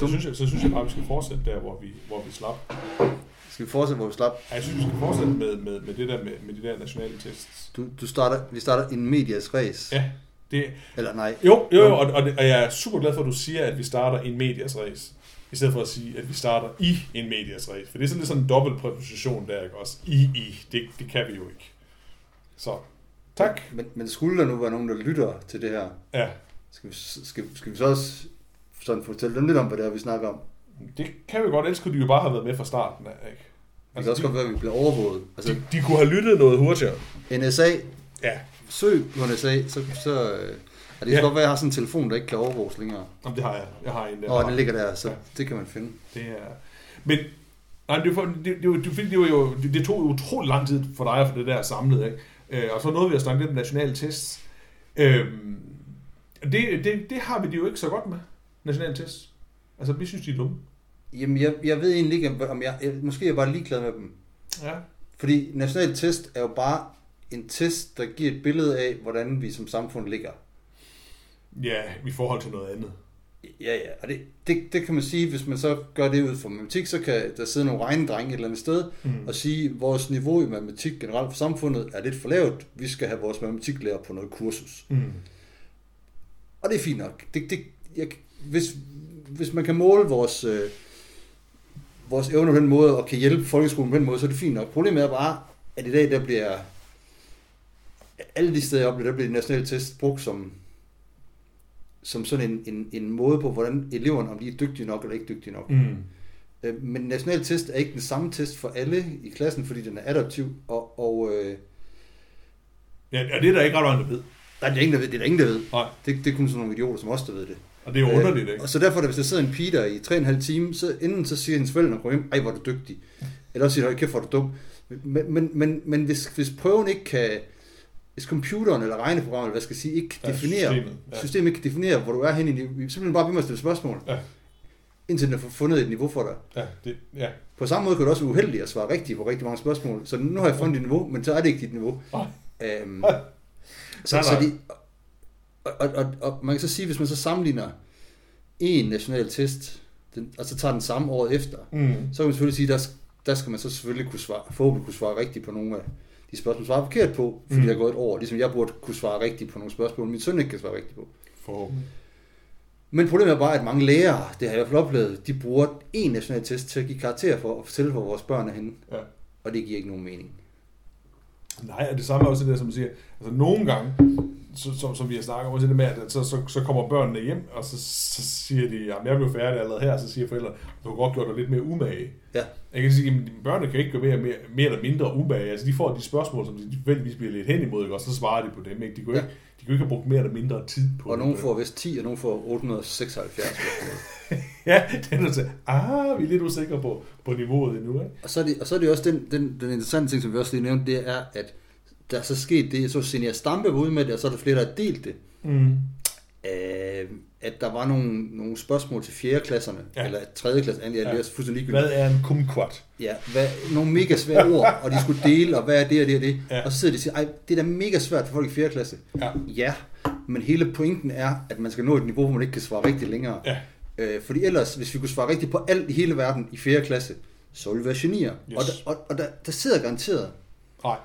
Men så synes, jeg, så synes jeg bare, at vi skal fortsætte der, hvor vi, hvor vi slap. Skal vi fortsætte, hvor vi slap? Ja, Jeg synes, vi skal fortsætte med, med, med det der med, med de der nationale tests. Du, du starter, vi starter en medias race. Ja, det, Eller nej. jo, jo, jo og, og, det, og jeg er super glad for, at du siger, at vi starter en medias race. I stedet for at sige, at vi starter i en medias race. For det er sådan lidt sådan en dobbelt præposition der, ikke også? I, i. Det, det kan vi jo ikke. Så, tak. Men, men skulle der nu være nogen, der lytter til det her, Ja, skal vi, skal, skal vi så også sådan fortælle dem lidt om, hvad det er, vi snakker om? det kan vi godt. Ellers kunne de jo bare have været med fra starten af, ikke? Det kan også godt være, at vi bliver overvåget. Altså, de, de kunne have lyttet noget hurtigere. NSA, Ja, søg på NSA, så, så øh, ja, det Ja. godt være, at jeg har sådan en telefon, der ikke kan overvåges længere. Jamen, det har jeg. Jeg har en der. Og den ligger der, så Ja. det kan man finde. Det er... Men nej, det, var, det, det, fik, det, var jo, det, det tog utrolig lang tid for dig at få det der samlet, ikke? Øh, og så nåede vi at snakke lidt om nationale tests. Øhm, det, det, det har vi det jo ikke så godt med, nationale tests. Altså, vi synes, de er dumme. Jamen, jeg, jeg ved egentlig ikke, om jeg, jeg måske er jeg bare ligeglad med dem. Ja. Fordi national test er jo bare en test, der giver et billede af, hvordan vi som samfund ligger. Ja, i forhold til noget andet. Ja, ja, og det, det, det kan man sige, hvis man så gør det ud fra matematik, så kan der sidde nogle regnedrenge et eller andet sted Mm. og sige, at vores niveau i matematik generelt for samfundet er lidt for lavt. Vi skal have vores matematiklærer på noget kursus. Mm. Og det er fint nok. Det, det, jeg, hvis, hvis man kan måle vores, øh, vores evner på den måde, og kan hjælpe folkeskolen på den måde, så er det fint nok. Problemet er bare, at i dag, der bliver alle de steder, jeg oplever, der bliver de nationale test brugt som, som sådan en, en, en måde på, hvordan eleverne, om de er dygtige nok eller ikke dygtige nok. Mm. Øh, Men national test er ikke den samme test for alle i klassen, fordi den er adaptiv, og, og øh, Ja, og det er der ikke ret mange, der ved. nej, det er ingen, der ved. Det er der ingen, der ved. Nej, Det, det er kun sådan nogle idioter som os, der ved det. Og det er jo underligt, ikke? Og så derfor, hvis der sidder en pige der i 3,5 timer, så inden så siger hendes forældre, kommer hjem, ej, hvor er du dygtig. Eller også siger kæft, hvor er du dum. Men, men, men, men hvis, hvis prøven ikke kan, hvis computeren eller regneprogrammet, eller hvad skal jeg sige, ikke kan Ja, definere, systemet, ja. systemet ikke kan definere, hvor du er henne i bliver du bare ved med at stille spørgsmål, Ja. indtil den har fundet et niveau for dig. Ja, det, ja. På samme måde kan du også være uheldig at svare rigtigt på rigtig mange spørgsmål. Så nu har jeg fundet dit niveau, men så er det ikke dit niveau. Nej. Øhm, Nej. så, Nej, så de, og, og, og, og, man kan så sige, hvis man så sammenligner en national test, den, og så tager den samme året efter, Mm. så kan man selvfølgelig sige, der, der skal man så selvfølgelig kunne svare, forhåbentlig kunne svare rigtigt på nogle af de spørgsmål, man svarer forkert på, fordi Mm. der er gået et år, ligesom jeg burde kunne svare rigtigt på nogle spørgsmål, min søn ikke kan svare rigtigt på. Forhåbentlig. Men problemet er bare, at mange lærere, det har jeg i hvert fald oplevet, de bruger en national test til at give karakter for at fortælle, hvor vores børn er henne. Ja. Og det giver ikke nogen mening. Nej, og det samme er også det der, som siger. Altså nogle gange, så, som, som vi har snakket om, det med, at så, så, så kommer børnene hjem, og så, så siger de, jamen jeg blev færdig allerede her, så siger forældrene, du har godt gjort dig lidt mere umage. Ja. Jeg kan sige, at dine børn kan ikke gøre mere, mere, mere eller mindre umage. Altså de får de spørgsmål, som de tilfældigvis bliver lidt hen imod, og så svarer de på dem. Ikke? De, kunne Ja. ikke, de kunne ikke have brugt mere eller mindre tid på Og nogen får vist 10, og nogen får 876. Ja, den er til, ah, vi er lidt usikre på, på niveauet endnu. Ikke? og, så er det, og så er det også den, den, den interessante ting, som vi også lige nævnte, det er, at der er så sket det, så Senior Stampe var ude med det, og så er der flere, der har delt det. Mm. Øh, at der var nogle, nogle spørgsmål til 4. klasserne, Ja. eller 3. klasse, jeg Ja. ja. er fuldstændig ligegyldigt. Hvad er en kumquat? Ja, hvad, nogle mega svære ord, og de skulle dele, og hvad er det og det og det. Ja. Og så sidder de og siger, ej, det er da mega svært for folk i 4. klasse. Ja. Ja, men hele pointen er, at man skal nå et niveau, hvor man ikke kan svare rigtigt længere. Ja. Øh, fordi ellers, hvis vi kunne svare rigtigt på alt i hele verden i 4. klasse, så ville vi være genier. Yes. Og, der, og, og der, der sidder garanteret Nej,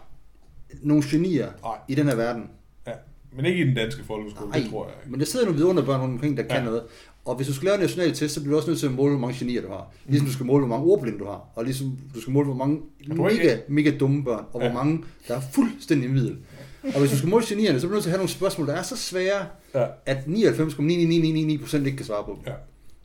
nogle genier Nej. i den her verden. ja. men ikke i den danske folkeskole, det tror jeg ikke. men der sidder nogle vidunderbørn rundt omkring, der kan Ja. noget. Og hvis du skal lave en national test, så bliver du også nødt til at måle, hvor mange genier du har. Ligesom du skal måle, hvor mange ordblinde du har. Og ligesom du skal måle, hvor mange mega, mega dumme børn, og Ja. hvor mange, der er fuldstændig middel. Og hvis du skal måle genierne, så bliver du nødt til at have nogle spørgsmål, der er så svære, Ja. at 99,99999% ikke kan svare på dem. Ja.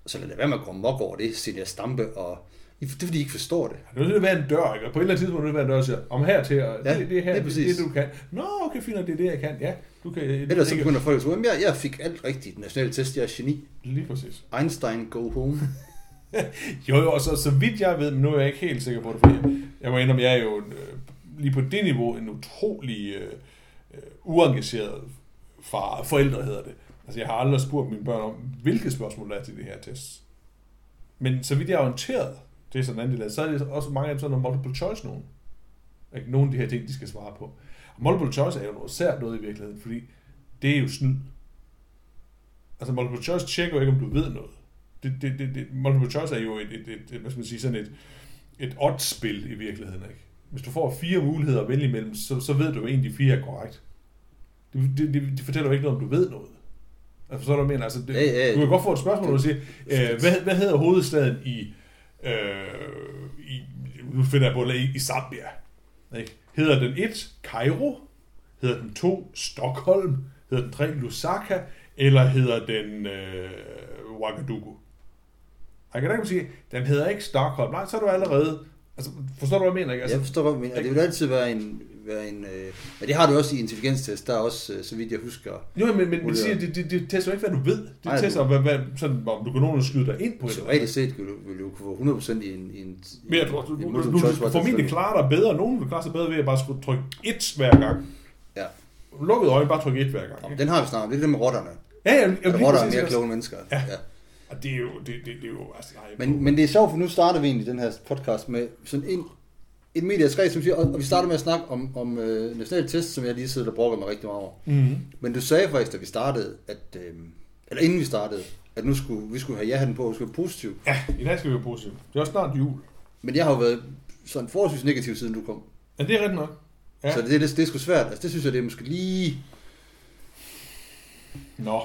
Og så lad det være med at komme mok over det, Senior Stampe, og det er fordi, de ikke forstår det. Det er nødt at være en dør, ikke? Og på et eller andet tidspunkt er det være en dør, og siger, om her til, og Ja, det, det her, det er det, det, du kan. Nå, okay, fint, det er det, jeg kan. Ja, du kan. Ellers så begynder folk at sige, "Jamen, jeg, jeg fik alt rigtigt i den nationale test, jeg er geni. Lige præcis. Einstein, go home. Jo, jo, og så, så vidt jeg ved, men nu er jeg ikke helt sikker på det, fordi jeg, jeg må indrømme, jeg er jo øh, lige på det niveau en utrolig øh, øh, uengageret far, forældre hedder det. Altså, jeg har aldrig spurgt mine børn om, hvilke spørgsmål der er til det her test. Men så vidt jeg er orienteret, det er sådan en anden del så er det også mange af dem sådan nogle multiple choice nogen. Ikke? Nogle af de her ting, de skal svare på. Og multiple choice er jo noget sært noget i virkeligheden, fordi det er jo snyd. Altså multiple choice tjekker jo ikke, om du ved noget. Det, det, det, det, multiple choice er jo et, et, et, et hvad skal man sige, sådan et, et odds-spil i virkeligheden, ikke? Hvis du får fire muligheder at vælge imellem, så, så ved du jo egentlig, de fire er korrekt. Det, det, det, det fortæller jo ikke noget, om du ved noget. Altså, forstår du, mener? Altså, det, Ja, ja, du kan godt få et spørgsmål, hvor du siger, øh, hvad, hvad hedder hovedstaden i, øh, i nu finder jeg på i, i Zambia? Ikke? Hedder den 1 Cairo? Hedder den 2 Stockholm? Hedder den 3 Lusaka? Eller hedder den øh, Ouagadougou? Jeg kan ikke sige, den hedder ikke Stockholm. Nej, så er du allerede... Altså, forstår du, hvad jeg mener? Ikke? Altså, Jeg forstår godt, men det vil altid være en... Være en øh, men det har du også i intelligenstest, der er også, øh, så vidt jeg husker, jo, men, men det, siger, det, det, det tester jo ikke, hvad du ved. Det Nej, tester, hvad, hvad, sådan, om du kan nogen skyde dig ind på. et eller andet. teoretisk set vil du, vil du kunne få 100% i en, i en, Men jeg tror, du, du, du, du formentlig klarer dig bedre. Nogen vil klare sig bedre ved at bare skulle trykke et hver gang. Ja. Lukket øje, bare trykke et hver gang. Ikke? den har vi snart. Det er det med rotterne. Ja, ja, ja, Ja, lige rotter er mere kloge mennesker. Ja. ja. Og det er jo, det, det, det er jo, altså, Men, men det er sjovt, for nu starter vi egentlig den her podcast med sådan en, et skrev, som siger, og vi starter med at snakke om, om øh, nationale test, som jeg lige sidder og brokker mig rigtig meget over. mm-hmm. Men du sagde faktisk, da vi startede, at, øh, eller inden vi startede, at nu skulle vi skulle have ja-hatten på, og skulle være positiv. Ja, i dag skal vi være positive. Det er også snart jul. Men jeg har jo været sådan forholdsvis negativ, siden du kom. Ja, det er rigtigt nok. Ja. Ja. Så det, det, det er sgu svært. Altså, det synes jeg, det er måske lige, Nå,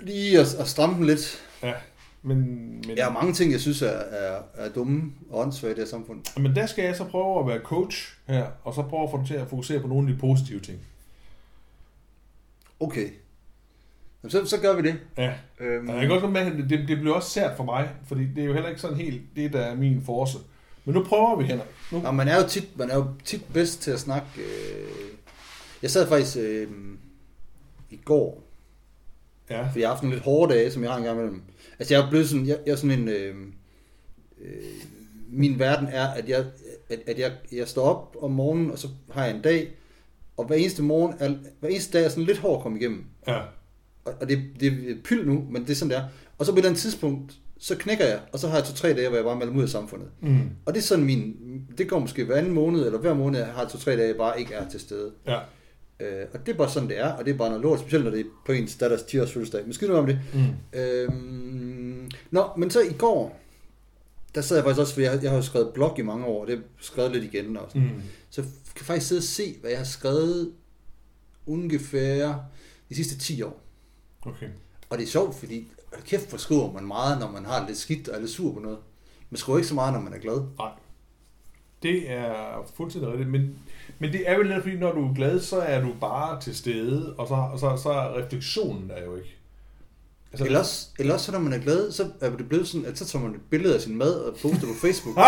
lige at, at stramme den lidt. ja. Men, men, Der er mange ting, jeg synes er, er, er dumme og åndssvage i det her samfund. men der skal jeg så prøve at være coach her, og så prøve at få dem til at fokusere på nogle af de positive ting. Okay. Jamen, så, så gør vi det. Ja. Øhm, Og jeg kan godt komme med, at det, det bliver også sært for mig, fordi det er jo heller ikke sådan helt det, der er min force. Men nu prøver vi, Henrik. Nu. Nå, man er jo tit, man er jo tit bedst til at snakke. Øh... Jeg sad faktisk øh, i går, Ja. for jeg har haft nogle lidt hårde dage, som jeg har en gang imellem. Altså jeg er blevet sådan, jeg, jeg er sådan en, øh, øh, min verden er, at jeg, at, at jeg, jeg står op om morgenen, og så har jeg en dag, og hver eneste morgen, er, hver eneste dag er sådan lidt hård at komme igennem. Ja. Og, og det, det er pyld nu, men det er sådan det er. Og så på et eller andet tidspunkt, så knækker jeg, og så har jeg to-tre dage, hvor jeg bare melder ud af samfundet. Mm. Og det er sådan min, det går måske hver anden måned, eller hver måned, jeg har to-tre dage, jeg bare ikke er til stede. Ja. Øh, og det er bare sådan, det er, og det er bare noget lort, specielt når det er på ens datters 10-års fødselsdag. Men skidt nu om det. Mm. Øhm, nå, men så i går, der sad jeg faktisk også, for jeg, jeg har jo skrevet blog i mange år, og det har skrevet lidt igen også. Mm. Så jeg kan faktisk sidde og se, hvad jeg har skrevet ungefær de sidste 10 år. Okay. Og det er sjovt, fordi hold kæft, hvor skriver man meget, når man har det lidt skidt og er lidt sur på noget. Man skriver ikke så meget, når man er glad. Nej. Det er fuldstændig rigtigt, men, men det er vel netop fordi, når du er glad, så er du bare til stede, og så, og så, så er refleksionen der jo ikke. Altså, Ellers, ellers så når man er glad, så er det blevet sådan, at så tager man et billede af sin mad og poster på Facebook.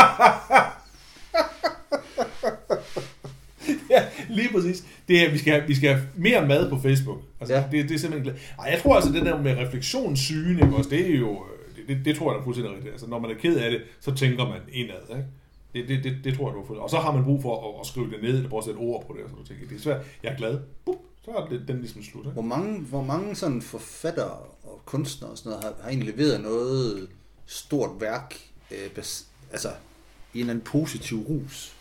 ja, lige præcis. Det er, vi, skal have, vi skal have mere mad på Facebook. Altså, Ja. det, det er simpelthen glad. Ej, jeg tror altså, det der med refleksionssygen, ikke også, det er jo, det, det, det tror jeg da fuldstændig rigtigt. Altså, når man er ked af det, så tænker man indad, ikke? Det, det, det, det tror jeg, du har fået. Og så har man brug for at, at skrive det ned, eller prøve at sætte ord på det, og så du tænker, det er svært. Jeg er glad. Bup, så er det, den ligesom slut. Ikke? Hvor mange, hvor mange sådan forfattere og kunstnere og sådan noget har, har egentlig leveret noget stort værk, øh, bas, altså i en eller anden positiv rus?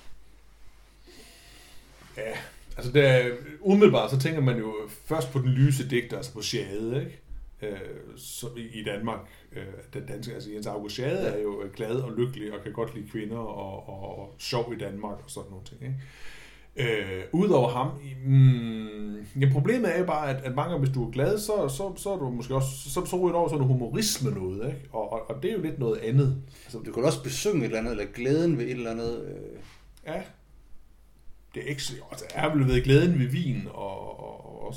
Ja, altså det er, umiddelbart så tænker man jo først på den lyse digter, altså på Schade, ikke? Øh, så i, Danmark, øh, den danske, altså Jens August Schade er jo glad og lykkelig og kan godt lide kvinder og, og, og sjov i Danmark og sådan nogle ting, ikke? Øh, Udover ham, mm, ja, problemet er jo bare, at, at mange gange, hvis du er glad, så, så, så er du måske også, så, så ryger du over sådan humorisme noget, ikke? Og, og, og det er jo lidt noget andet. Altså, Du kan også besynge et eller andet, eller glæden ved et eller andet. Øh, Ja. Det er ikke så... Altså, har vel ved glæden ved vin og,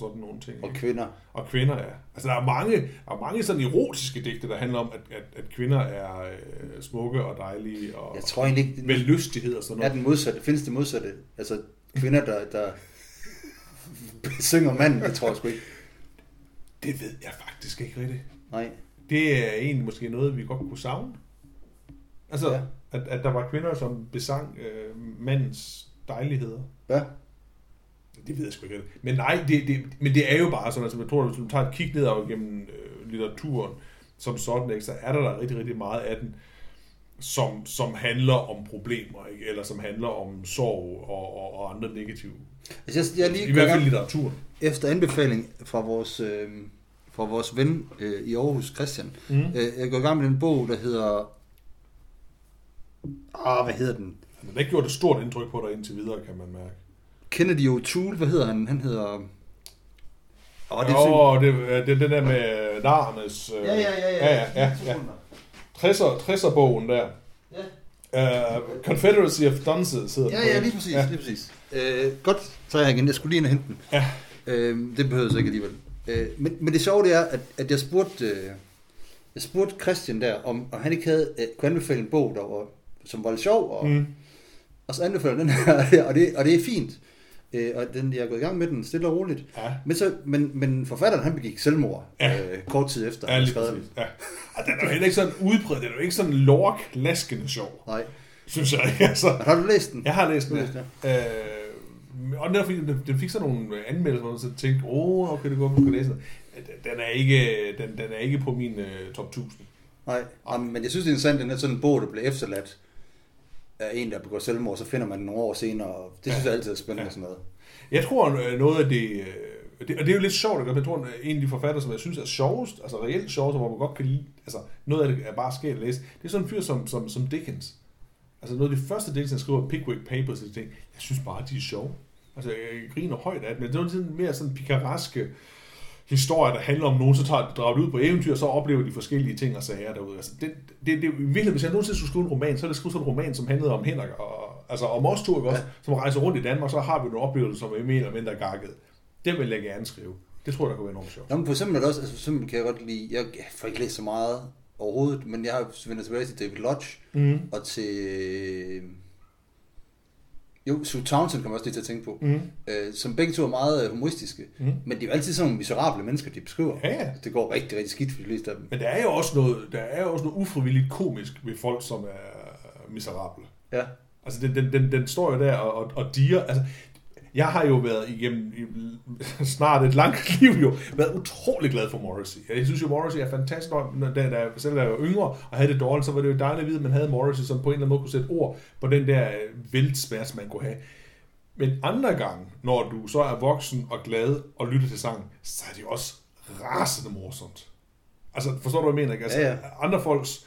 og, sådan nogle ting. og ikke? kvinder. Og kvinder, ja. Altså, der er mange, der er mange sådan erotiske digte, der handler om, at, at, at kvinder er øh, smukke og dejlige og Jeg tror egentlig ikke, med lystighed og sådan er noget. den modsatte. Findes det modsatte? Altså kvinder, der, der synger manden, det tror jeg sgu ikke. Det ved jeg faktisk ikke rigtigt. Nej. Det er egentlig måske noget, vi godt kunne savne. Altså, ja. at, at der var kvinder, som besang øh, mandens dejligheder. Ja. Det ved jeg sgu ikke. Men nej, det, det, men det er jo bare sådan, altså jeg tror, hvis du tager et kig ned over gennem øh, litteraturen, som sådan, ikke, så er der, der rigtig, rigtig meget af den, som, som handler om problemer, ikke? eller som handler om sorg og, og, og andre negative. Altså, jeg, jeg lige I hvert fald litteratur. efter anbefaling fra vores, øh, fra vores ven øh, i Aarhus, Christian. Mm. Øh, jeg går i gang med en bog, der hedder... Ah, hvad hedder den? Han har ikke gjort et stort indtryk på dig indtil videre, kan man mærke. Kennedy O'Toole, hvad hedder han? Han hedder... Åh, Åh, det er oh, det, det, det, der med narernes... øh, Ja, ja, ja, ja. ja, ja, ja. 60'er, 60'er-bogen der. Ja. Uh, Confederacy of Dunces hedder Ja, ja, lige præcis, Ja. lige præcis. Øh, godt, så jeg igen. Jeg skulle lige ind og hente den. Ja. Øh, det behøver så ikke alligevel. Øh, men, men det sjove det er, at, at jeg spurgte, øh, jeg spurgte Christian der, om, om han ikke havde, øh, kunne anbefale en bog, der var, som var lidt sjov, og. Mm. og så anbefaler den her, og det, og det er fint. Øh, og den, jeg er gået i gang med den stille og roligt. Ja. Men, så, men, men forfatteren, han begik selvmord Ja. øh, kort tid efter, Ja, lige skrev den. Ja. Og den er jo heller ikke sådan udbredt. Den er jo ikke sådan lorklaskende sjov, Nej. synes jeg. Altså. Men har du læst den? Jeg har læst den, har ja. Øh, og derfor, den, den fik sådan nogle anmeldelser, hvor man så tænkte, åh, oh, okay, det går, du skal læse den. Den- er ikke, den, den er ikke på min uh, top 1000. Nej, Jamen, men jeg synes, det er interessant, den er sådan en bog, der bliver efterladt af en, der begår selvmord, så finder man den nogle år senere, og det synes jeg altid er spændende Ja. sådan noget. Jeg tror, øh, noget af det, øh, det, og det er jo lidt sjovt, ikke? jeg tror, at en af de forfattere, som jeg synes er sjovest, altså reelt sjovest, hvor man godt kan lide, altså noget af det er bare sket at læse, det er sådan en fyr som, som, som Dickens. Altså noget af det første Dickens, han skriver, Pickwick Papers, og ting, jeg synes bare, de er sjove. Altså jeg griner højt af det, men det er sådan mere sådan pikaraske historier, der handler om nogen, så tager drager ud på eventyr, og så oplever de forskellige ting og sager derude. Altså, det, det, det, virkelig, hvis jeg nogensinde skulle skrive en roman, så er det skrive sådan en roman, som handlede om Henrik, og, altså om os to, ikke også, ja. som rejser rundt i Danmark, så har vi nogle oplevelser, som er mere eller mindre gakket. Det vil jeg gerne skrive. Det tror jeg, der kunne være enormt sjovt. Nå, men for eksempel det også, altså eksempel kan jeg godt lide, jeg, jeg får ikke læst så meget overhovedet, men jeg har vendt tilbage til David Lodge, Mm. og til, jo, Sue Townsend kommer også lige til at tænke på, Mm. øh, som begge to er meget øh, humoristiske, Mm. men det er jo altid sådan nogle miserable mennesker, de beskriver. Ja, ja. Det går rigtig, rigtig skidt for de fleste af dem. Men der er jo også noget, der er jo også noget ufrivilligt komisk ved folk, som er miserable. Ja. Altså, den, den, den, den står jo der og, og, og diger. Altså, jeg har jo været igennem snart et langt liv jo, været utrolig glad for Morrissey. Jeg synes jo, Morrissey er fantastisk. Når, da, da, selv da jeg var yngre og havde det dårligt, så var det jo dejligt at vide, at man havde Morrissey, som på en eller anden måde kunne sætte ord på den der øh, væltsmærs, man kunne have. Men andre gange, når du så er voksen og glad og lytter til sang, så er det jo også rasende morsomt. Altså, forstår du, hvad jeg mener? Ikke? Altså, Ja, ja. andre folks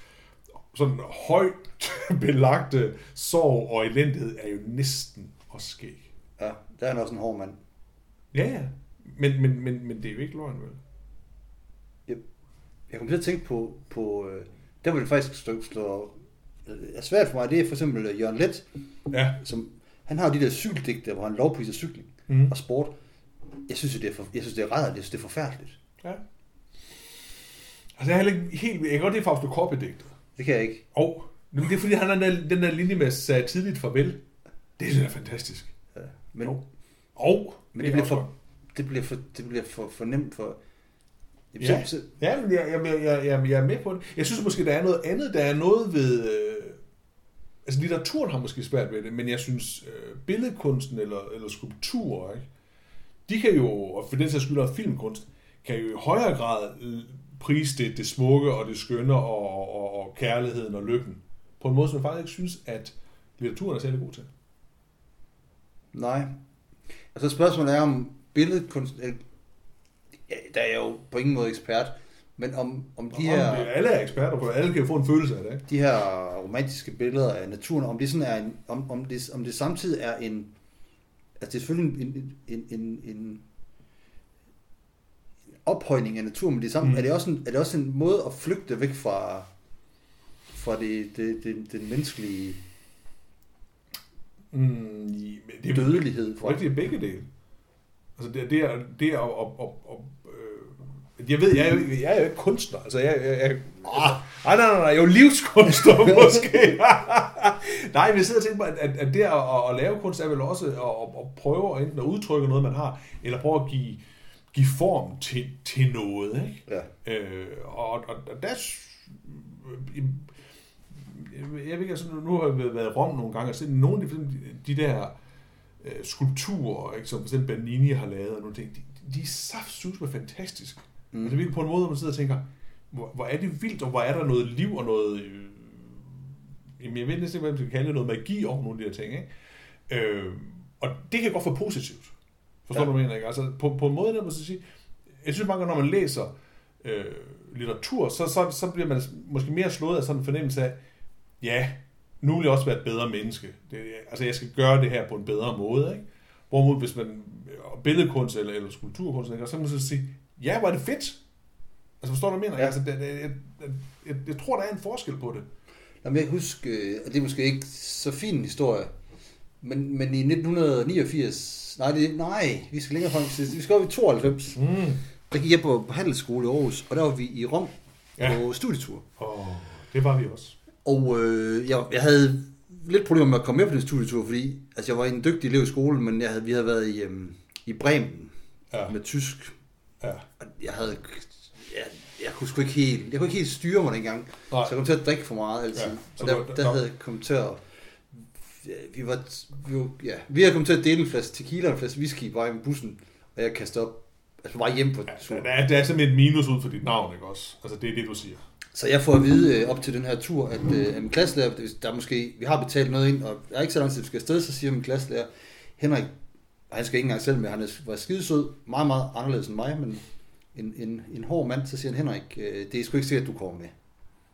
sådan højt belagte sorg og elendighed er jo næsten også skæg. Der er han også en hård mand. Ja, ja. Men, men, men, men det er jo ikke løgn, vel? Jeg kom til at tænke på, på øh, der vil det faktisk stå, stå øh, er svært for mig, det er for eksempel øh, Jørgen Let, Ja. som, han har jo de der cykeldigte, hvor han lovpriser cykling Mm. og sport. Jeg synes, det er, for, jeg synes, det er rædder, jeg synes, det er forfærdeligt. ja. Altså, jeg er heller ikke helt... Jeg kan godt lide Fausto Coppi-digtet. Det kan jeg ikke. Og men det er fordi, han har den der, den der linje med sagde tidligt farvel. Det synes jeg er fantastisk. Men, Jo. Og... men det, bliver for, det bliver for, det bliver for, for nemt for... Jamen, Ja. så, Ja, men jeg, jeg, jeg, jeg, jeg, er med på det. Jeg synes måske, der er noget andet. Der er noget ved... Øh, altså, litteraturen har måske svært ved det, men jeg synes, øh, billedkunsten eller, eller skulpturer, ikke? de kan jo, og for den sags skyld filmkunst, kan jo i højere grad prise det, det smukke og det skønne og, og, og kærligheden og lykken. På en måde, som jeg faktisk ikke synes, at litteraturen er særlig god til. Nej. Og så spørgsmålet er om billedkunst... øh, Ja, der er jeg jo på ingen måde ekspert, men om, om de Og her... Alle er eksperter på det. Alle kan få en følelse af det. Ikke? de her romantiske billeder af naturen, om det sådan er en, om, om, det, om det samtidig er en, altså det er selvfølgelig en, en, en, en, ophøjning af naturen, men det er, sammen, Mm. mm. er, det også en, er det også en måde at flygte væk fra, fra det, det, det, den menneskelige Mm, det er dødelighed? For Fra. rigtig begge dele. Altså det, det er, det er at, at, at, at, øh, jeg ved, jeg er, jo, jeg er jo ikke kunstner, altså jeg, jeg, jeg ah, nej, nej, nej, jeg er jo livskunstner måske. nej, men jeg sidder og tænker på, at, at, at det at, at, lave kunst er vel også at, at, at prøve at enten at udtrykke noget, man har, eller prøve at give, give form til, til noget, ikke? Ja. Øh, og, og, og der... Jeg ved ikke, altså, nu har jeg været i Rom nogle gange og set nogle af de, de der øh, skulpturer, ikke, som for eksempel Bernini har lavet, og nogle ting, de, de er saftsus med fantastisk. Mm. Mm. Altså virkelig på en måde, hvor man sidder og tænker, hvor, hvor er det vildt, og hvor er der noget liv og noget... Øh, jamen, jeg ved næsten ikke, hvad man skal kalde det, noget magi over nogle af de her ting, ikke? Øh, og det kan godt være positivt. Forstår Ja. du, hvad jeg mener, ikke? Altså, på, på en måde, der man så sige, jeg synes mange gange, når man læser øh, litteratur, så, så, så bliver man måske mere slået af sådan en fornemmelse af, ja, nu vil jeg også være et bedre menneske. Det, altså, jeg skal gøre det her på en bedre måde, ikke? Hvorimod, hvis man billedkunst eller, eller skulpturkunst, så kan man så sige, ja, er det fedt. Altså, forstår du, hvad jeg mener? Ja. Altså, det, det, jeg, jeg, jeg, tror, der er en forskel på det. Jamen, jeg kan huske, øh, og det er måske ikke så fin en historie, men, men i 1989, nej, det, nej, vi skal længere frem, vi skal op i 92, Mm. der gik jeg på, på handelsskole i Aarhus, og der var vi i Rom Ja. på studietur. Og det var vi også. Og øh, jeg, jeg havde lidt problemer med at komme med på den studietur, fordi altså, jeg var en dygtig elev i skolen, men jeg havde, vi havde været i, øhm, i Bremen Ja. med tysk. Ja. Og jeg havde... Jeg, jeg kunne sgu ikke helt, jeg kunne ikke helt styre mig dengang. Nej. Så jeg kom til at drikke for meget altid. Ja, så og der, der, nå. havde jeg kommet til at... Vi var, vi var, ja, vi havde kommet til at dele en flaske tequila og en flaske whisky bare i bussen, og jeg kastede op, altså vej hjem på Ja, tur. der, er, der er simpelthen et minus ud for dit navn, ikke også? Altså, det er det, du siger. Så jeg får at vide øh, op til den her tur, at øh, min klasselærer, der er måske, vi har betalt noget ind, og jeg er ikke så lang tid, vi skal afsted, så siger min klasselærer, Henrik, han skal ikke engang selv med, han er- var skidesød, meget, meget anderledes end mig, men en, en, en hård mand, så siger han, Henrik, øh, det er sgu ikke sikkert, at du kommer med.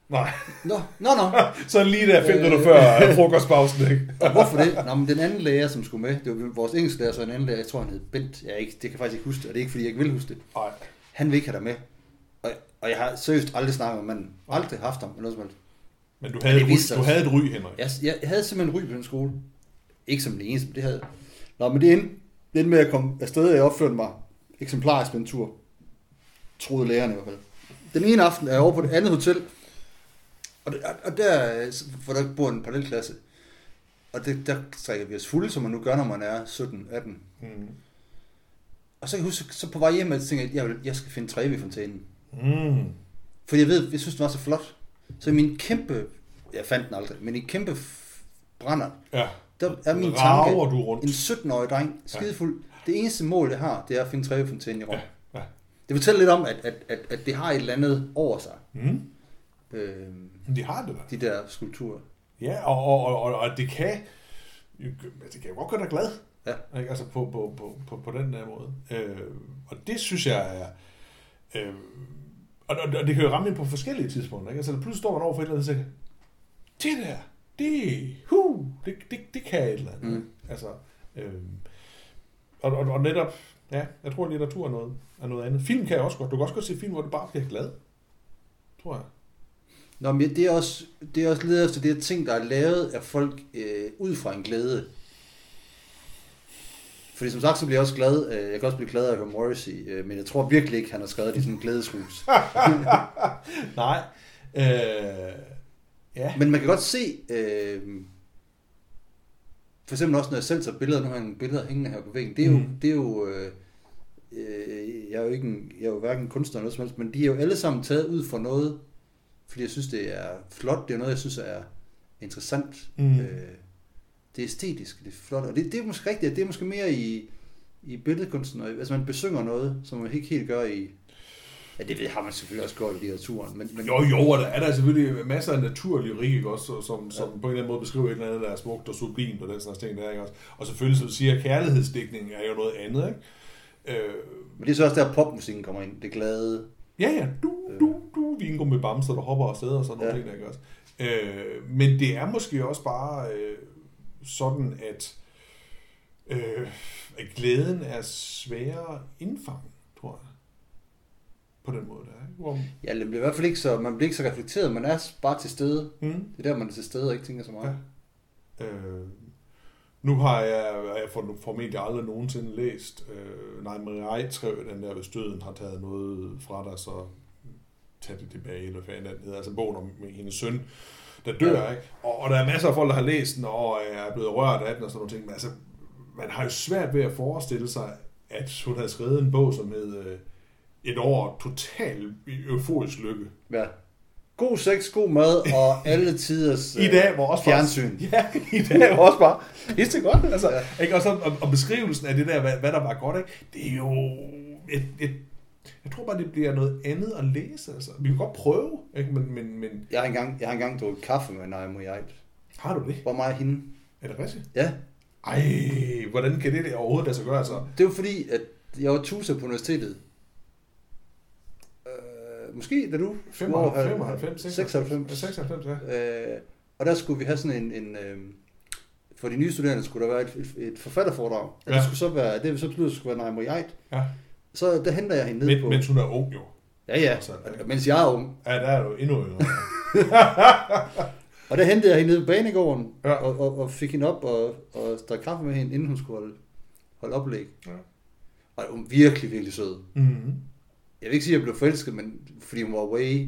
Nej. Nå, nå, nå. Så lige der fem Øh. minutter før øh, frokostpausen, ikke? Og hvorfor det? Nå, men den anden lærer, som skulle med, det var vores engelsklærer, så en anden lærer, jeg tror, han hed Bent, jeg er ikke, det kan jeg faktisk ikke huske det, og det er ikke, fordi jeg ikke vil huske det. Nej. Han vil ikke have dig med. Og, og jeg har seriøst aldrig snakket med manden. Aldrig haft ham, eller noget som helst. Men du havde, det et ry, du havde et ry, Henrik. Jeg, jeg, havde simpelthen ry på den skole. Ikke som den eneste, men det havde. Nå, men det endte, det endte med at komme afsted, og jeg opførte mig eksemplarisk på en tur. Troede lærerne i hvert fald. Den ene aften er jeg over på det andet hotel, og, der, og der, hvor der bor en parallelklasse, og det, der strikker vi os fulde, som man nu gør, når man er 17-18. Mm. Og så kan jeg huske, så på vej hjem, at jeg tænkte, at jeg, vil, jeg skal finde træve i fontænen. Mm. For jeg ved, jeg synes, den var så flot. Så i min kæmpe, jeg fandt den aldrig, men i en kæmpe brænder, Ja. der er min Rager tanke, du rundt. en 17-årig dreng, skidefuld. Det eneste mål, jeg har, det er at finde trævefontænen i Rom. Ja, ja. Det fortæller lidt om, at, at, at, at det har et eller andet over sig, Mm. øh, Men de har det da. de der skulpturer. Ja, og, og, og, og, og det kan det kan jo godt gøre dig glad. Ja. Ikke? Altså på, på, på, på, på den der måde. Øh, og det synes jeg er... Øh, og, og, og det kan jo ramme ind på forskellige tidspunkter. Ikke? Altså pludselig står man over for et eller andet og siger, det der, det, hu, det, det, det kan et eller andet. Mm. Altså, øh, og, og, og netop, ja, jeg tror, at litteratur er noget, er noget andet. Film kan jeg også godt. Du kan også godt se film, hvor du bare bliver glad. Tror jeg. Nå, men det er også, det er også ledet efter det ting, der er lavet af folk øh, ud fra en glæde. Fordi som sagt, så bliver jeg også glad, øh, jeg kan også blive glad af at høre Morrissey, øh, men jeg tror virkelig ikke, han har skrevet det i sådan en glædeshus. Nej. Øh, ja. Men man kan godt se, øh, for eksempel også når jeg selv tager billeder, nu har jeg nogle billeder hængende her på væggen, det er jo, Mm. det er jo øh, øh, jeg er jo ikke en, jeg er jo hverken kunstner eller noget som helst, men de er jo alle sammen taget ud for noget, fordi jeg synes, det er flot, det er noget, jeg synes er interessant. Mm. Øh, det er æstetisk, det er flot, og det, det er måske rigtigt, det er måske mere i, i billedkunsten, og, altså man besynger noget, som man ikke helt gør i, ja det ved- har man selvfølgelig også gjort i litteraturen, men, men Jo, jo, og der er der selvfølgelig masser af naturlyrik, ikke også, som, som på en eller anden måde beskriver et eller andet, der er smukt og sublimt og den slags ting, der er, ikke også. Og selvfølgelig, som du siger, kærlighedsdækning er jo noget andet, ikke? Øh, Men det er så også der, popmusikken kommer ind. Det glade. ja, ja, du, du, du, vingo med bamser, der hopper afsted og sådan Ja. ting, der, ikke også. Øh, men det er måske også bare øh, sådan, at, øh, at glæden er sværere at indfange, tror jeg. På den måde der, ikke? Hvor, Ja, det bliver i hvert fald ikke så, man bliver ikke så reflekteret. Man er bare til stede. hmm? Det er der, man er til stede og ikke tænker så meget. Ja. Øh, nu har jeg, jeg for, formentlig aldrig nogensinde læst, øh, nej, Marie Eitrøv, den der, hvis døden har taget noget fra dig, så tag det tilbage, eller hvad fanden den hedder, altså bogen om hendes søn, der dør, Ja. ikke? Og, og, der er masser af folk, der har læst den, og er blevet rørt af den, og sådan nogle ting, men altså, man har jo svært ved at forestille sig, at hun havde skrevet en bog, som hed øh, Et år total euforisk lykke. Ja. God sex, god mad og alle tiders I dag, hvor også fjernsyn. Ja, i dag var også bare pisse godt. Altså, ja. ikke? Og, så, og, og, beskrivelsen af det der, hvad, hvad der var godt, ikke? det er jo... Et, et, jeg tror bare, det bliver noget andet at læse. Altså. Vi kan godt prøve, ikke? Men, men, men Jeg har engang, jeg har engang drukket kaffe med Naomi Eit. har du det? Hvor og hende. Er det rigtigt? Ja. Ej, hvordan kan det der overhovedet lade sig gøre? Altså? Det var fordi, at jeg var tuser på universitetet. måske da du 95, var- 95, 96. 96, ja. Øh, og der skulle vi have sådan en, en øh, for de nye studerende skulle der være et, et, et forfatterforedrag. Ja. det skulle så være, det vi så besluttet skulle være Naimo Eit. ja. Så der henter jeg hende ned Men, på... mens hun er ung jo. ja, ja, Altså, mens jeg er ung. Ja, der er du endnu yngre. Og der hentede jeg hende ned på banegården, Ja. og, og, og, fik hende op og, og drak kaffe med hende, inden hun skulle holde, holde oplæg. Ja. Og hun var virkelig, virkelig sød. mm-hmm. Jeg vil ikke sige, at jeg blev forelsket, men fordi hun var way,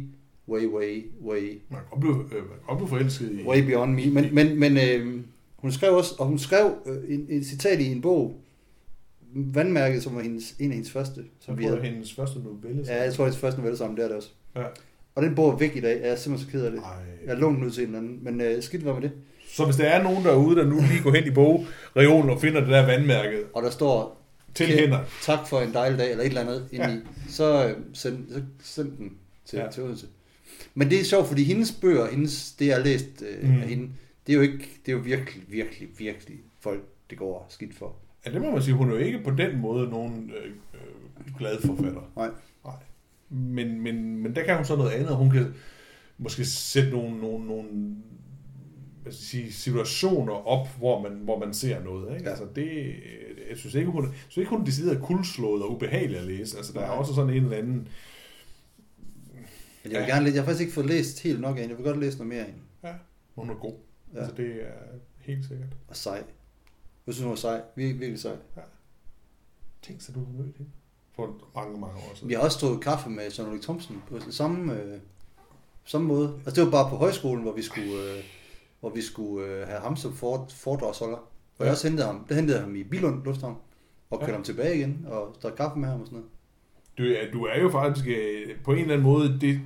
way, way, way, Man kan blive, øh, man kan blive forelsket i... way beyond me. Men, men, men øh, hun skrev også, og hun skrev øh, en, en citat i en bog, Vandmærket, som var hendes, en af hendes første. Som vi havde. hendes første novelle. Ja, jeg tror, hendes første novelle sammen, det er det også. Ja. Og den bog er væk i dag, jeg er simpelthen så ked af det. Ej. Jeg har lånt den ud til en eller anden, men øh, skidt var med det. Så hvis der er nogen derude, der nu lige går hen i bogreolen og finder det der vandmærke Og der står, til hænder, tak for en dejlig dag, eller et eller andet Ja. ja. så, øh, send, så send den til, Ja. til Odense. Men det er sjovt, fordi hendes bøger, hendes, det jeg har læst øh, mm. af hende, det er jo ikke, det er jo virkelig, virkelig, virkelig folk, det går skidt for. Ja, det må man sige, hun er jo ikke på den måde nogen øh, øh, glad forfatter. Nej. Nej. Men, men, men der kan hun så noget andet. Hun kan måske sætte nogle, nogle, nogle hvad skal sige, situationer op, hvor man, hvor man ser noget. Ikke? Ja. Altså det, jeg synes ikke, hun, jeg synes ikke, hun er decideret kuldslået og ubehagelig at læse. Altså, der er også sådan en eller anden... Men jeg vil Ja. gerne læse, jeg har faktisk ikke fået læst helt nok af hende, jeg vil godt læse noget mere af hende. Ja, hun er god. Ja. Altså, det er helt sikkert. Og sej. Jeg synes, hun var sej. Virkelig, virkelig sej. Tænk sig, du har mødt hende for mange, mange år siden. Vi har også stået kaffe med John Ulrik Thomsen på samme, øh, samme måde. Altså det var bare på højskolen, hvor vi skulle, øh, hvor vi skulle øh, have ham som for, foredragsholder. Og Ja. jeg også hentede ham. Der hentede jeg ham i Bilund Lufthavn. Og kørte Ja. ham tilbage igen og drak kaffe med ham og sådan noget. Du, er, du er jo faktisk øh, på en eller anden måde det,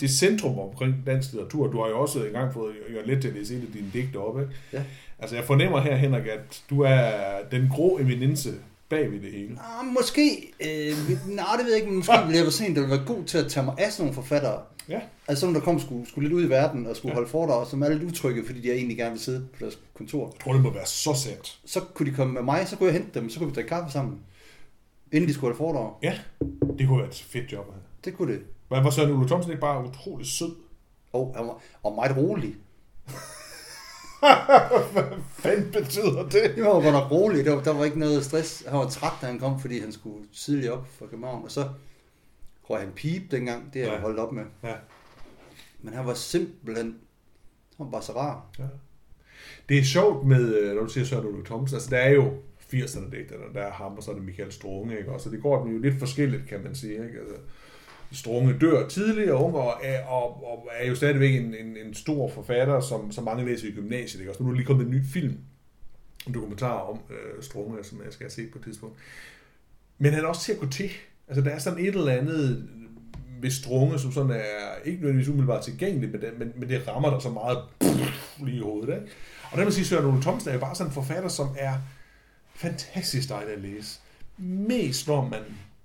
det centrum omkring dansk litteratur. Du har jo også engang fået Jørgen Let til at læse et af dine digte op, ikke? Ja. Altså, jeg fornemmer her, Henrik, at du er den grå eminence bag ved det hele. Ah, måske, øh, nej det ved jeg ikke, men måske ville jeg være en, der ville være god til at tage mig af sådan nogle forfattere. Ja. Altså sådan, der kom skulle, skulle lidt ud i verden og skulle Ja. ja. holde foredrag, som er lidt utrygge, fordi de egentlig gerne vil sidde på deres kontor. Jeg tror, det må være så sandt. Så kunne de komme med mig, så kunne jeg hente dem, så kunne vi drikke kaffe sammen. Inden de skulle holde foredrag. Ja, det kunne være et fedt job at have. Det kunne det. Var, var Søren Ulle Thomsen ikke bare utrolig sød? Og, han var, og meget rolig. Hvad fanden betyder det? Det var godt nok rolig. Der, var- der var ikke noget stress. Han var træt, da han kom, fordi han skulle tidligt op fra København. Og så røg han pip dengang. Det har jeg Ja. holdt op med. Ja. Men han var simpelthen... Han var bare så rar. Ja. Det er sjovt med, øh, når du siger Søren Ulrik Thomsen, altså der er jo 80'erne digterne, der er ham, og så er det Michael Strunge, ikke? Og så det går dem jo lidt forskelligt, kan man sige, ikke? Altså, Strunge dør tidligere og unge, og er, og, og er jo stadigvæk en, en, en stor forfatter, som, som mange læser i gymnasiet, ikke? Og så nu er der lige kommet en ny film, en dokumentar om øh, Strunge, som jeg skal have set på et tidspunkt. Men han er også til at gå til. Altså, der er sådan et eller andet ved Strunge, som sådan er ikke nødvendigvis umiddelbart tilgængeligt, men det, men, men det rammer der så meget lige i hovedet. Ikke? Og der vil sige, Søren Ole Thomsen er jo bare sådan en forfatter, som er fantastisk dejlig at læse. Mest når man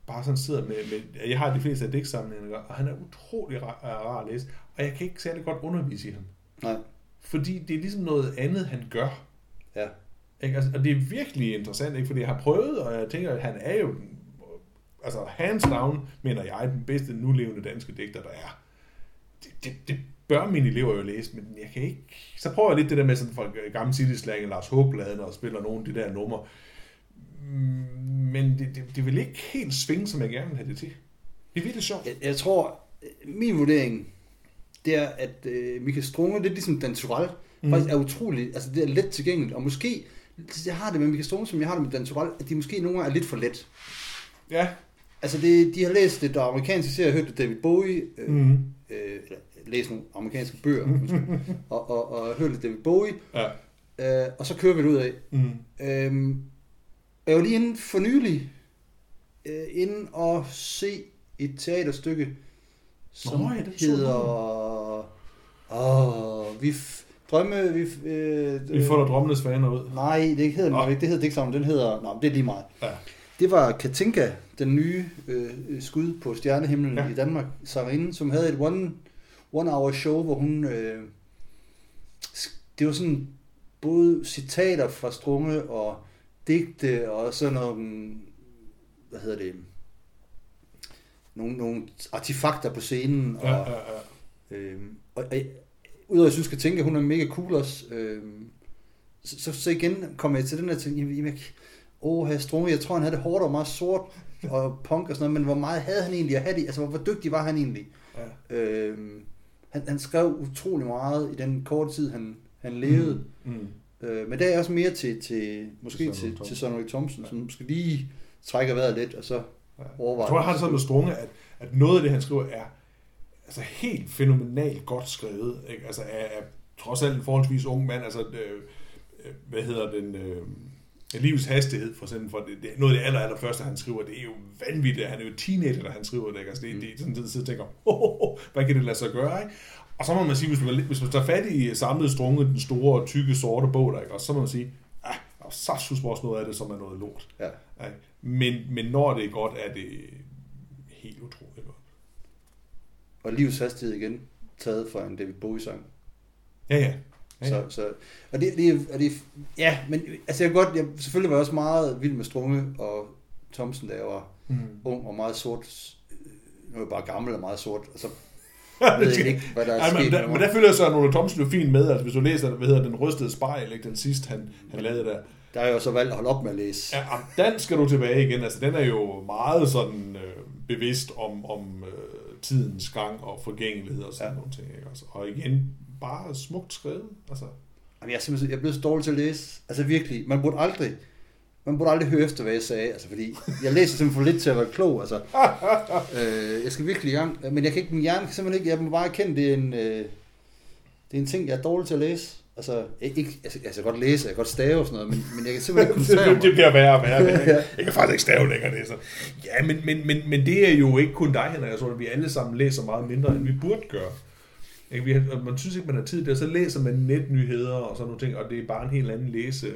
bare sådan sidder med, med jeg har de fleste af digtsamlingerne, og han er utrolig rar, rar at læse, og jeg kan ikke særlig godt undervise i ham. Nej. Fordi det er ligesom noget andet, han gør. Ja. Ikke? Altså, og det er virkelig interessant, ikke? fordi jeg har prøvet, og jeg tænker, at han er jo, den- altså hands down, mener jeg, den bedste nulevende danske digter, der er. Det, det, det bør mine elever jo læse, men jeg kan ikke... Så prøver jeg lidt det der med sådan fra gamle city slang, Lars Håbladen, og spiller nogle af de der numre. Men det, det, det vil ikke helt svinge, som jeg gerne vil have det til. Det er virkelig sjovt. Jeg, jeg tror, min vurdering, det er, at øh, Michael Strunge, det er ligesom Dan Turell, Mm. faktisk er utrolig, altså det er let tilgængeligt, og måske, jeg har det med Michael Strunge, som jeg har det med Dan Turell, at de måske nogle gange er lidt for let. Ja. Altså det, de har læst lidt amerikanske serier, hørt lidt David Bowie, øh, Mm. øh, læst nogle amerikanske bøger, undskyld, og, og, og hørt lidt David Bowie, Ja. øh, og så kører vi det ud af. Mm. Øhm, jeg var lige inde for nylig, øh, inde og se et teaterstykke, som Nå, ja, det hedder... Åh, vi drømme... Vi, øh, Vi får da drømmenes faner ud. Nej, det hedder den ikke. Det hedder Digtsamlen. Den hedder... Nå, det er lige meget. Ja. Det var Katinka, den nye øh, skud på stjernehimlen Ja. i Danmark, sangerinde, som havde et one, one hour show, hvor hun... Øh, det var sådan både citater fra Strunge og digte og sådan nogle... Hvad hedder det? nogle, nogle artefakter på scenen. Og, Ja, ja, ja. Øhm, og, og udover at jeg synes, jeg tænke, at hun er mega cool også, øhm, så, så, så igen kommer jeg til den der ting, jamen, jamen, åh, her Strunge, jeg tror, han havde det hårdt og meget sort og punk og sådan noget, men hvor meget havde han egentlig at have det? Altså, hvor, hvor dygtig var han egentlig? ja. Øhm, han, han skrev utrolig meget i den korte tid, han, han levede. Mm. Øh, men der er også mere til, til måske Til Søren til, Søren Ulrik Thomsen, som måske lige trækker vejret lidt, og så Ja. overvejer. Jeg tror, jeg har det sådan med Strunge, at, at noget af det, han skriver, er altså helt fænomenalt godt skrevet. Ikke? Altså er, er trods alt en forholdsvis ung mand. Altså, øh, øh, hvad hedder den... Øh, livets hastighed, for eksempel, for det, det, noget af det aller, aller første, han skriver, det er jo vanvittigt. Han er jo teenager, da han skriver det. Ikke? Altså, det, det er sådan, og tænker, oh, oh, oh, hvad kan det lade sig gøre? Ikke? Og så må man sige, hvis man, hvis man tager fat i samlet strunge, den store, tykke, sorte bog, der, ikke? og så må man sige, ah, og så synes også noget af det, som er noget lort. Ja. Ikke? Men, men når det er godt, er det helt utroligt godt. Og livs hastighed igen, taget fra en David Bowie-sang. Ja, ja. ja, Så, ja. så, og det, det, er- og det, ja, men altså jeg godt, jeg, selvfølgelig var jeg også meget vild med Strunge og Thomsen, da jeg var Mm. ung og meget sort. Nu er jeg bare gammel og meget sort, og så ved jeg ikke, hvad der er Ja, men, sket. der, men der følger Søren Ole Thomsen jo fint med, altså hvis du læser, hvad hedder den rystede spejl, ikke? den sidste, han, han lavede der. Der jeg jo så valgt at holde op med at læse. Ja, den skal du tilbage igen, altså den er jo meget sådan øh, bevidst om, om øh, tidens gang og forgængelighed og sådan ja. nogle ting, ikke? Altså, og igen, bare smukt skrevet, altså. Jamen, jeg er simpelthen jeg er blevet så dårlig til at læse. Altså virkelig, man burde aldrig, man burde aldrig høre efter, hvad jeg sagde, altså fordi jeg læser simpelthen for lidt til at være klog, altså. øh, jeg skal virkelig i gang, men jeg kan ikke, min hjerne kan simpelthen ikke, jeg må bare erkende, det er en, øh, det er en ting, jeg er dårlig til at læse. Altså, ikke, altså, jeg kan godt læse, jeg kan godt stave og sådan noget, men, men jeg kan simpelthen ikke koncentrere det, det mig. bliver værre og værre. Ja. Jeg kan faktisk ikke stave længere det. Så. Ja, men, men, men, men det er jo ikke kun dig, Henrik. Jeg tror, at vi alle sammen læser meget mindre, end vi burde gøre. Ikke? Vi man synes ikke, man har tid til det, så læser man netnyheder og sådan nogle ting, og det er bare en helt anden læse...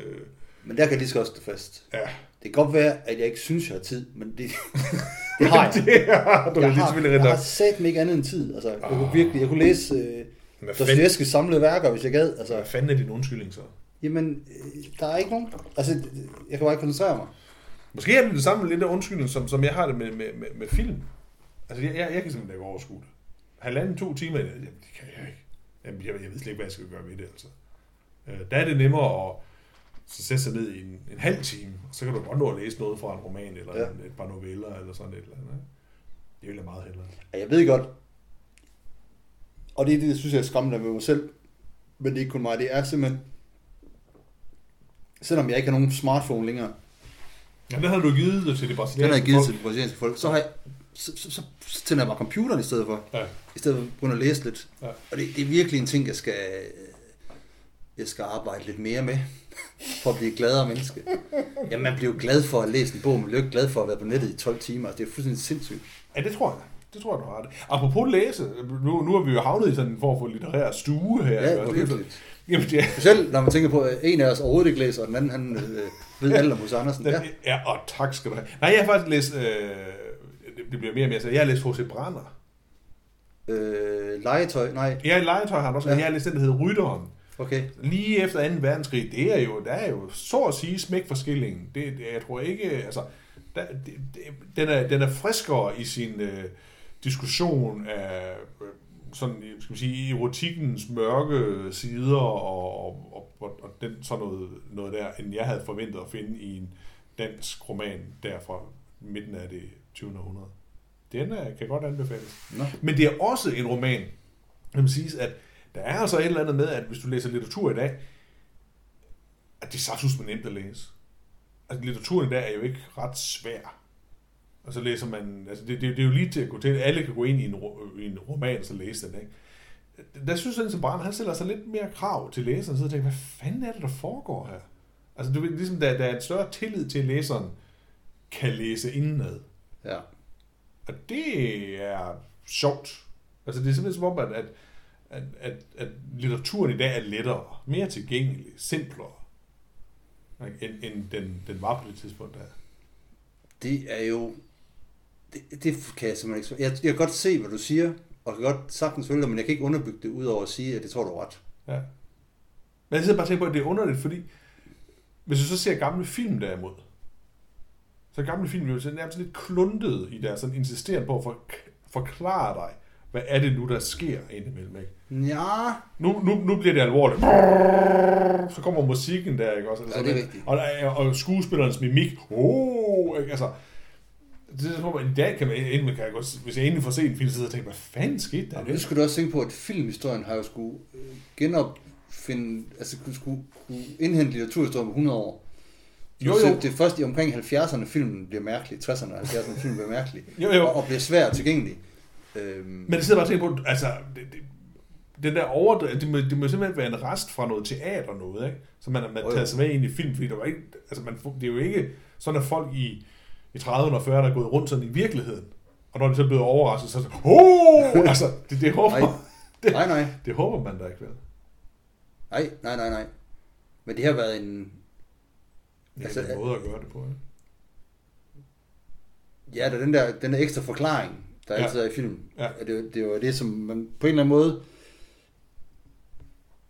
Men der kan jeg lige så godt stå fast. Ja, Det kan godt være, at jeg ikke synes, jeg har tid, men det, det har jeg. det er du jeg, har, selvfølgelig jeg har sat mig ikke andet end tid. Altså, jeg kunne Ah. virkelig, jeg kunne læse øh, Dostojevskis samlede værker, hvis jeg gad. Altså, hvad fanden er din undskyldning så? Jamen, øh, der er ikke nogen. Altså, jeg kan bare ikke koncentrere mig. Måske er det det samme lidt af undskyldning, som, som jeg har det med, med, med, med film. Altså, jeg, jeg, jeg kan simpelthen ikke overskue det. Halvanden, to timer, jamen, det kan jeg ikke. Jamen, jeg, jeg ved slet ikke, hvad jeg skal gøre ved det, altså. Øh, der er det nemmere at så sætte sig ned i en, en halv time, og så kan du godt nå at læse noget fra en roman, eller Ja. ja. en, et par noveller, eller sådan et eller andet. ikke? Det vil jeg meget hellere. Ja, Jeg ved godt, og det er det, jeg synes, jeg er skræmmende med mig selv, men det er ikke kun mig, det er simpelthen, selvom jeg ikke har nogen smartphone længere, Jamen, den har du givet det til det den har brasilianske jeg givet folk. til de brasilianske folk, så har jeg, så, så, så, så tænder jeg bare computeren i stedet for, Ja. i stedet for at begynde at læse lidt. Ja. Og det, det er virkelig en ting, jeg skal, jeg skal arbejde lidt mere med, for at blive gladere menneske. Jamen, man bliver jo glad for at læse en bog, man bliver jo glad for at være på nettet i 12 timer. Det er fuldstændig sindssygt. Ja, det tror jeg. Det tror jeg, du har det. Apropos læse, nu, nu har vi jo havnet i sådan en form for litterær stue her. Ja, ikke? virkelig. Jamen, det er, Specielt når man tænker på, at en af os overhovedet ikke læser, og den anden han, øh, ved alt om hos Andersen. Ja. Ja. ja, og tak skal du have. Nej, jeg har faktisk læst, øh, det- det bliver mere og mere, så jeg har læst H.C. Brander. Øh, legetøj, nej, Jeg er i legetøj, han også, Ja. ja. jeg har læst den, der hedder Rytteren. Okay. Lige efter 2. verdenskrig, det er jo, der er jo så at sige smæk for skillingen. Det, det, jeg tror ikke, altså, der, det, det, den, er, den er friskere i sin øh, diskussion af øh, sådan, skal vi sige, erotikkens mørke sider og, og, og, og, og den, sådan noget, noget der, end jeg havde forventet at finde i en dansk roman der fra midten af det 20. århundrede. Den er, kan godt anbefales. Nå. Men det er også en roman, kan man sige, at der er altså et eller andet med, at hvis du læser litteratur i dag, at det er saftsus med nemt at læse. Altså litteraturen i dag er jo ikke ret svær. Og så læser man, altså det, det, det er jo lige til at gå til, alle kan gå ind i en, i en roman og så læse den, ikke? Der synes jeg, at Brand, han stiller sig lidt mere krav til læseren, så jeg tænker, hvad fanden er det, der foregår her? Altså, du ved, ligesom der, der er en større tillid til, at læseren kan læse indenad. Ja. Og det er sjovt. Altså, det er simpelthen som om, at, at, at, at, at litteraturen i dag er lettere, mere tilgængelig, simplere, end, end den, den var på det tidspunkt der. Det er jo... Det, det kan jeg simpelthen ikke... Jeg, jeg kan godt se, hvad du siger, og kan godt sagtens følge dig, men jeg kan ikke underbygge det, udover at sige, at det tror du er ret. Ja. Men jeg sidder bare og tænker på, at det er underligt, fordi hvis du så ser gamle film derimod, så gamle film jo sådan nærmest lidt kluntet i deres sådan insisteren på at for, forklare dig, hvad er det nu, der sker indimellem, ikke? Ja, Nu, nu, nu bliver det alvorligt. Så kommer musikken der, ikke også? Ja, det er rigtigt. Og, og, skuespillernes mimik. Oh, ikke? Altså, det er som om, i dag kan man, inden kan jeg godt, hvis jeg endelig får set en film, så sidder jeg og tænker, hvad fanden skete der? Og det skulle du også tænke på, at filmhistorien har jo skulle øh, genopfinde, altså kunne, skulle, kunne indhente litteraturhistorien på 100 år. Jo, jo. Det er først i omkring 70'erne filmen bliver mærkelig, 60'erne og 70'erne filmen bliver mærkelig, Jo, jo. og, og bliver svær tilgængelig. Øhm, Men jeg sidder bare og tænker på, altså, det, det, den der overdrev, det må, det må simpelthen være en rest fra noget teater noget, ikke? Så man, jo. tager sig med ind i film, fordi der var ikke, altså man, det er jo ikke sådan, at folk i, i 30'erne og 40'erne er gået rundt sådan i virkeligheden. Og når de så er blevet overrasket, så er det, oh! altså, det, det, håber, Nej. det, nej, nej, det håber man da ikke, vel? nej, nej, nej, nej. Men det har været en, Det er Altså, en måde at gøre det på, ikke? ja, der er den der, den der ekstra forklaring, der Ja. altid er i film. Ja. Det, det var det, som man på en eller anden måde,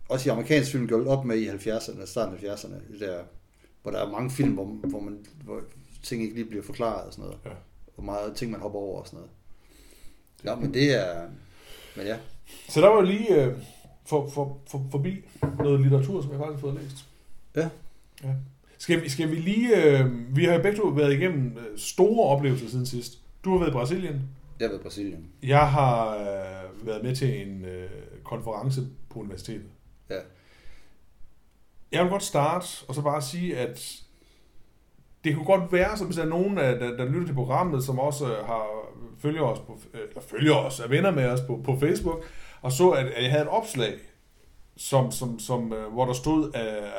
også i amerikansk film, gjorde op med i 70'erne, starten af 70'erne, det der, hvor der er mange film, hvor, hvor, man, hvor ting ikke lige bliver forklaret og sådan noget. Ja. Og meget ting, man hopper over og sådan noget. Ja, men det er... Men ja, Så der var jo lige øh, for, for, for, forbi noget litteratur, som jeg faktisk har fået læst. Ja. ja. Skal, vi, skal vi lige... Øh, vi har jo begge to været igennem øh, store oplevelser siden sidst. Du har været i Brasilien. Jeg har været i Brasilien. Jeg har øh, været med til en øh, konference på universitetet. Ja. Jeg vil godt starte og så bare sige, at det kunne godt være, som hvis der er nogen, af- der, der lytter til programmet, som også øh, har følger os, på, øh, eller følger os, er venner med os på, på Facebook, og så, at, at jeg havde et opslag, som, som, som, øh, hvor der stod, uh,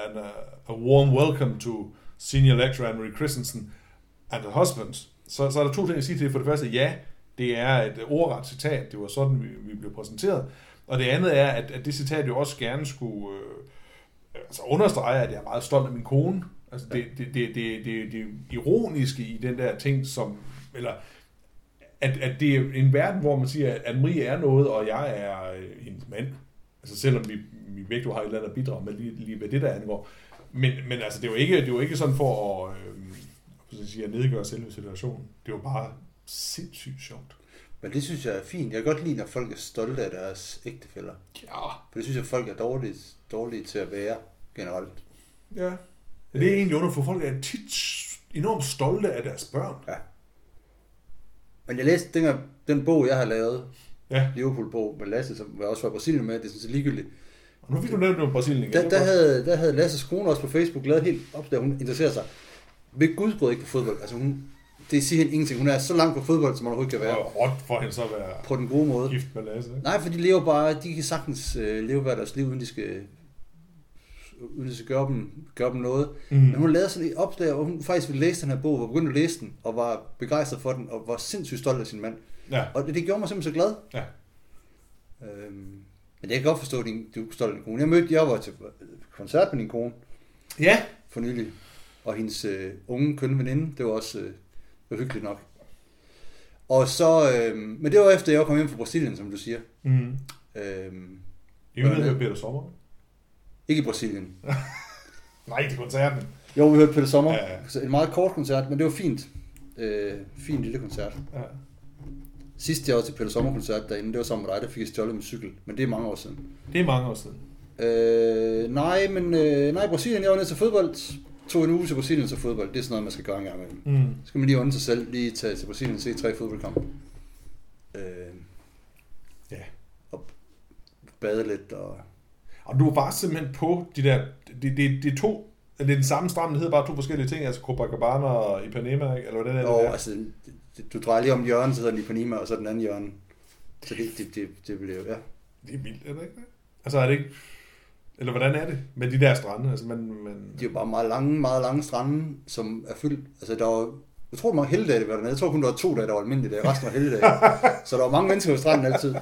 an, uh, a warm welcome to senior lecturer Anne-Marie Christensen and her husband. Så, så er der to ting at sige til det. For det første, ja, det er et ordret citat. Det var sådan, vi, vi blev præsenteret. Og det andet er, at, at det citat jo også gerne skulle øh, altså understrege, at jeg er meget stolt af min kone. Altså det, det, det, det, det, det ironiske i den der ting, som, eller at, at det er en verden, hvor man siger, at Marie er noget, og jeg er øh, hendes mand. Altså selvom vi, vi begge to har et eller andet at bidrage med lige, lige hvad det der angår. Men, men altså, det var ikke, det var ikke sådan for at, øh, at nedgøre selve situationen. Det var bare sindssygt sjovt. Men det synes jeg er fint. Jeg kan godt lide, når folk er stolte af deres ægtefælder. Ja. For det synes jeg, folk er dårlige, dårlige til at være generelt. Ja. Det er egentlig under, for folk er tit enormt stolte af deres børn. Men jeg læste dengang, den bog, jeg har lavet, Ja. Liverpool-bog med Lasse, som var også fra Brasilien med, det er sådan set ligegyldigt. Og nu fik du nævnt noget om Brasilien igen. Der, der, havde, der havde Lasses kone også på Facebook lavet helt op, der hun interesserer sig ved gudsbrød ikke på fodbold. Altså hun, det siger hende ingenting. Hun er så langt på fodbold, som man overhovedet kan Det være. var råt for hende så at være På den gode måde. gift med Lasse. ikke? Nej, for de lever bare, de kan sagtens øh, leve hver deres liv, uden de skal, uden de skal gøre, dem, gøre dem noget. Mm. Men hun lavede sådan et opslag, hvor hun faktisk ville læse den her bog, var begyndt at læse den, og var begejstret for den, og var sindssygt stolt af sin mand. Ja. Og det, det gjorde mig simpelthen så glad. Ja. Øhm, men jeg kan godt forstå, at din, du er stolt af din kone. Jeg mødte, jeg var til koncert med din kone Ja. for nylig, og hendes øh, unge kønne veninde, det var også øh, det var hyggeligt nok. Og så, øh, men det var efter, jeg kom hjem fra Brasilien, som du siger. Mm. Øh, I vil høre Peter Sommer? ikke i Brasilien. Nej, til koncerten. Jo, vi hørte Peter Sommer. Ja, ja. Så En meget kort koncert, men det var fint. Øh, fin lille koncert. Ja. Sidst jeg var til Peter Sommer koncert derinde, det var sammen med dig, der fik jeg stjålet min cykel. Men det er mange år siden. Det er mange år siden. Øh, nej, men øh, nej, Brasilien, jeg var nede til fodbold. Tog en uge til Brasilien til fodbold. Det er sådan noget, man skal gøre en gang imellem. Mm. Så skal man lige under sig selv, lige tage til Brasilien og se tre fodboldkampe. Øh, Ja. og bade lidt og... Og du var simpelthen på de der... Det, det er to... Er det den samme strand, det hedder bare to forskellige ting, altså Copacabana og Ipanema, ikke? eller hvordan er det der? altså, du drejer lige om hjørnet, så hedder den Ipanema, og så den anden hjørne. Så det, det, det, det bliver jo, ja. Det er vildt, er det ikke det? Altså er det ikke... Eller hvordan er det med de der strande? Altså, man, man... De er jo bare meget lange, meget lange strande, som er fyldt. Altså, der var, jeg tror, mange helligdage, det var dernede. Jeg tror kun, der var to dage, der var almindelige dage. Resten var helligdage. så der var mange mennesker på stranden altid.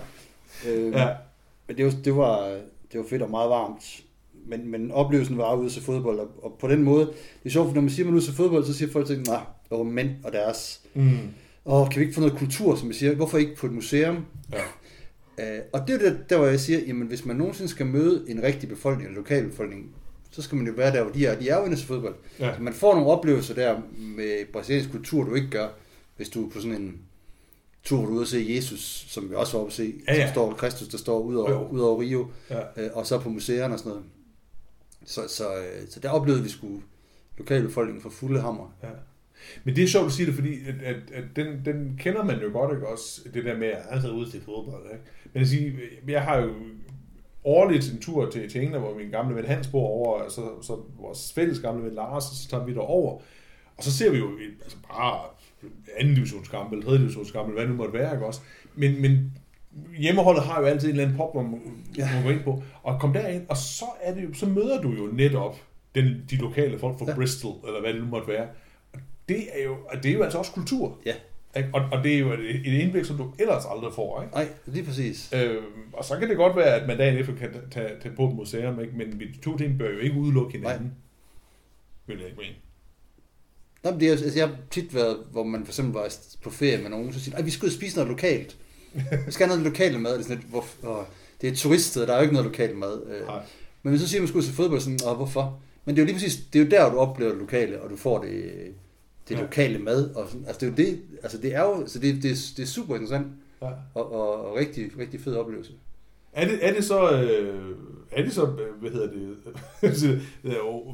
Øh, Ja. Men det var, det, var, det var fedt og meget varmt. Men, men oplevelsen var ude til fodbold, og, og på den måde, det er sjovt, for når man siger, at man er ude til fodbold, så siger folk til, nej, det var mænd og deres. Mm. Åh, kan vi ikke få noget kultur, som jeg siger? Hvorfor ikke på et museum? Ja. Uh, og det er det, der, hvor jeg siger, jamen hvis man nogensinde skal møde en rigtig befolkning, en lokal befolkning, så skal man jo være der, hvor de er. De er jo inde til fodbold. Ja. Så man får nogle oplevelser der med brasiliansk kultur, du ikke gør, hvis du er på sådan en tur, hvor du er ude at se Jesus, som vi også var oppe at se, Ja, ja. som står Kristus, der står ud over, ud over Rio, Ja. øh, og så på museerne og sådan noget. Så, så, øh, så der oplevede vi sgu lokalbefolkningen for fulde hammer. Ja. Men det er sjovt at sige det, fordi at, at, at den, den kender man jo godt, ikke også? Det der med, at han tager ud til fodbold, ikke? Men jeg, siger, jeg har jo årligt en tur til, til England, hvor min gamle ven Hans bor over, og så, så vores fælles gamle ven Lars, og så tager vi derover. Og så ser vi jo et, altså bare anden divisionskamp, eller tredje divisionskamp, eller hvad det nu måtte være, ikke også? Men, men hjemmeholdet har jo altid en eller anden pop, hvor man, ja. Man går ind på, og kom derind, og så, er det jo, så møder du jo netop den, de lokale folk fra. Ja. Bristol, eller hvad det nu måtte være. Det er jo, og det er jo altså også kultur. Ja. Ikke? Og, og det er jo et, et indblik, som du ellers aldrig får. Ikke? Nej, lige præcis. Øh, og så kan det godt være, at man dagen efter kan tage, tage på et museum, ikke? men de to ting bør jo ikke udelukke hinanden. Vil jeg ikke mene. Nå, men det er, altså, jeg har tit været, hvor man for eksempel var på ferie med nogen, så siger "Ej, vi skal ud og spise noget lokalt. Vi skal have noget lokalt mad. Det er, sådan lidt, hvor, åh, det er et turiststed, der er jo ikke noget lokalt mad. Øh, Nej. Men hvis så siger man, at man skal ud til fodbold, sådan, og hvorfor? Men det er jo lige præcis, det er jo der, du oplever det lokale, og du får det, det Ja. lokale mad. Og sådan, altså det er jo det, altså det er jo, så det, det, det er super interessant, Ja. og, og, og rigtig, rigtig fed oplevelse. Er det, er det så, øh, er det så, øh, hvad hedder det,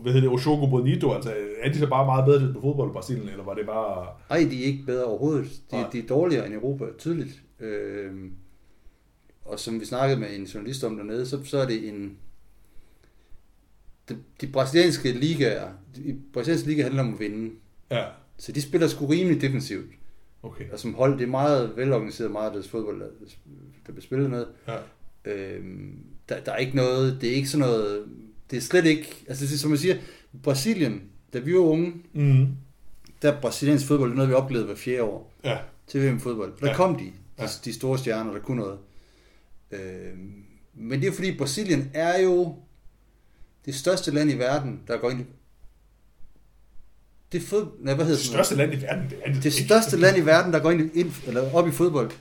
hvad hedder det, Oshogo Bonito, altså er de så bare meget bedre på fodbold i Brasilien, eller var det bare... Ej, de er ikke bedre overhovedet. De, Nej. de er dårligere end Europa, tydeligt. Øhm, og som vi snakkede med en journalist om dernede, så, så er det en... De, de brasilianske ligaer, de brasilianske liga handler om at vinde. Ja, Så de spiller sgu rimelig defensivt. okay. Og som hold, det er meget velorganiseret, meget af deres fodbold, der, der bliver spillet med. Ja. Øhm, der, der er ikke noget, det er ikke sådan noget, det er slet ikke, altså det er, som jeg siger, Brasilien, da vi var unge, Mm. der er brasiliansk fodbold, det er noget, vi oplevede hver fjerde år Ja, til VM fodbold. Der Ja. kom de, de, Ja. de store stjerner, der kunne noget. Øhm, men det er fordi Brasilien er jo det største land i verden, der går ind i... Det fod... Nej, hvad hedder det største land i verden, det er det Det største land i verden, der går ind, ind eller op i fodbold,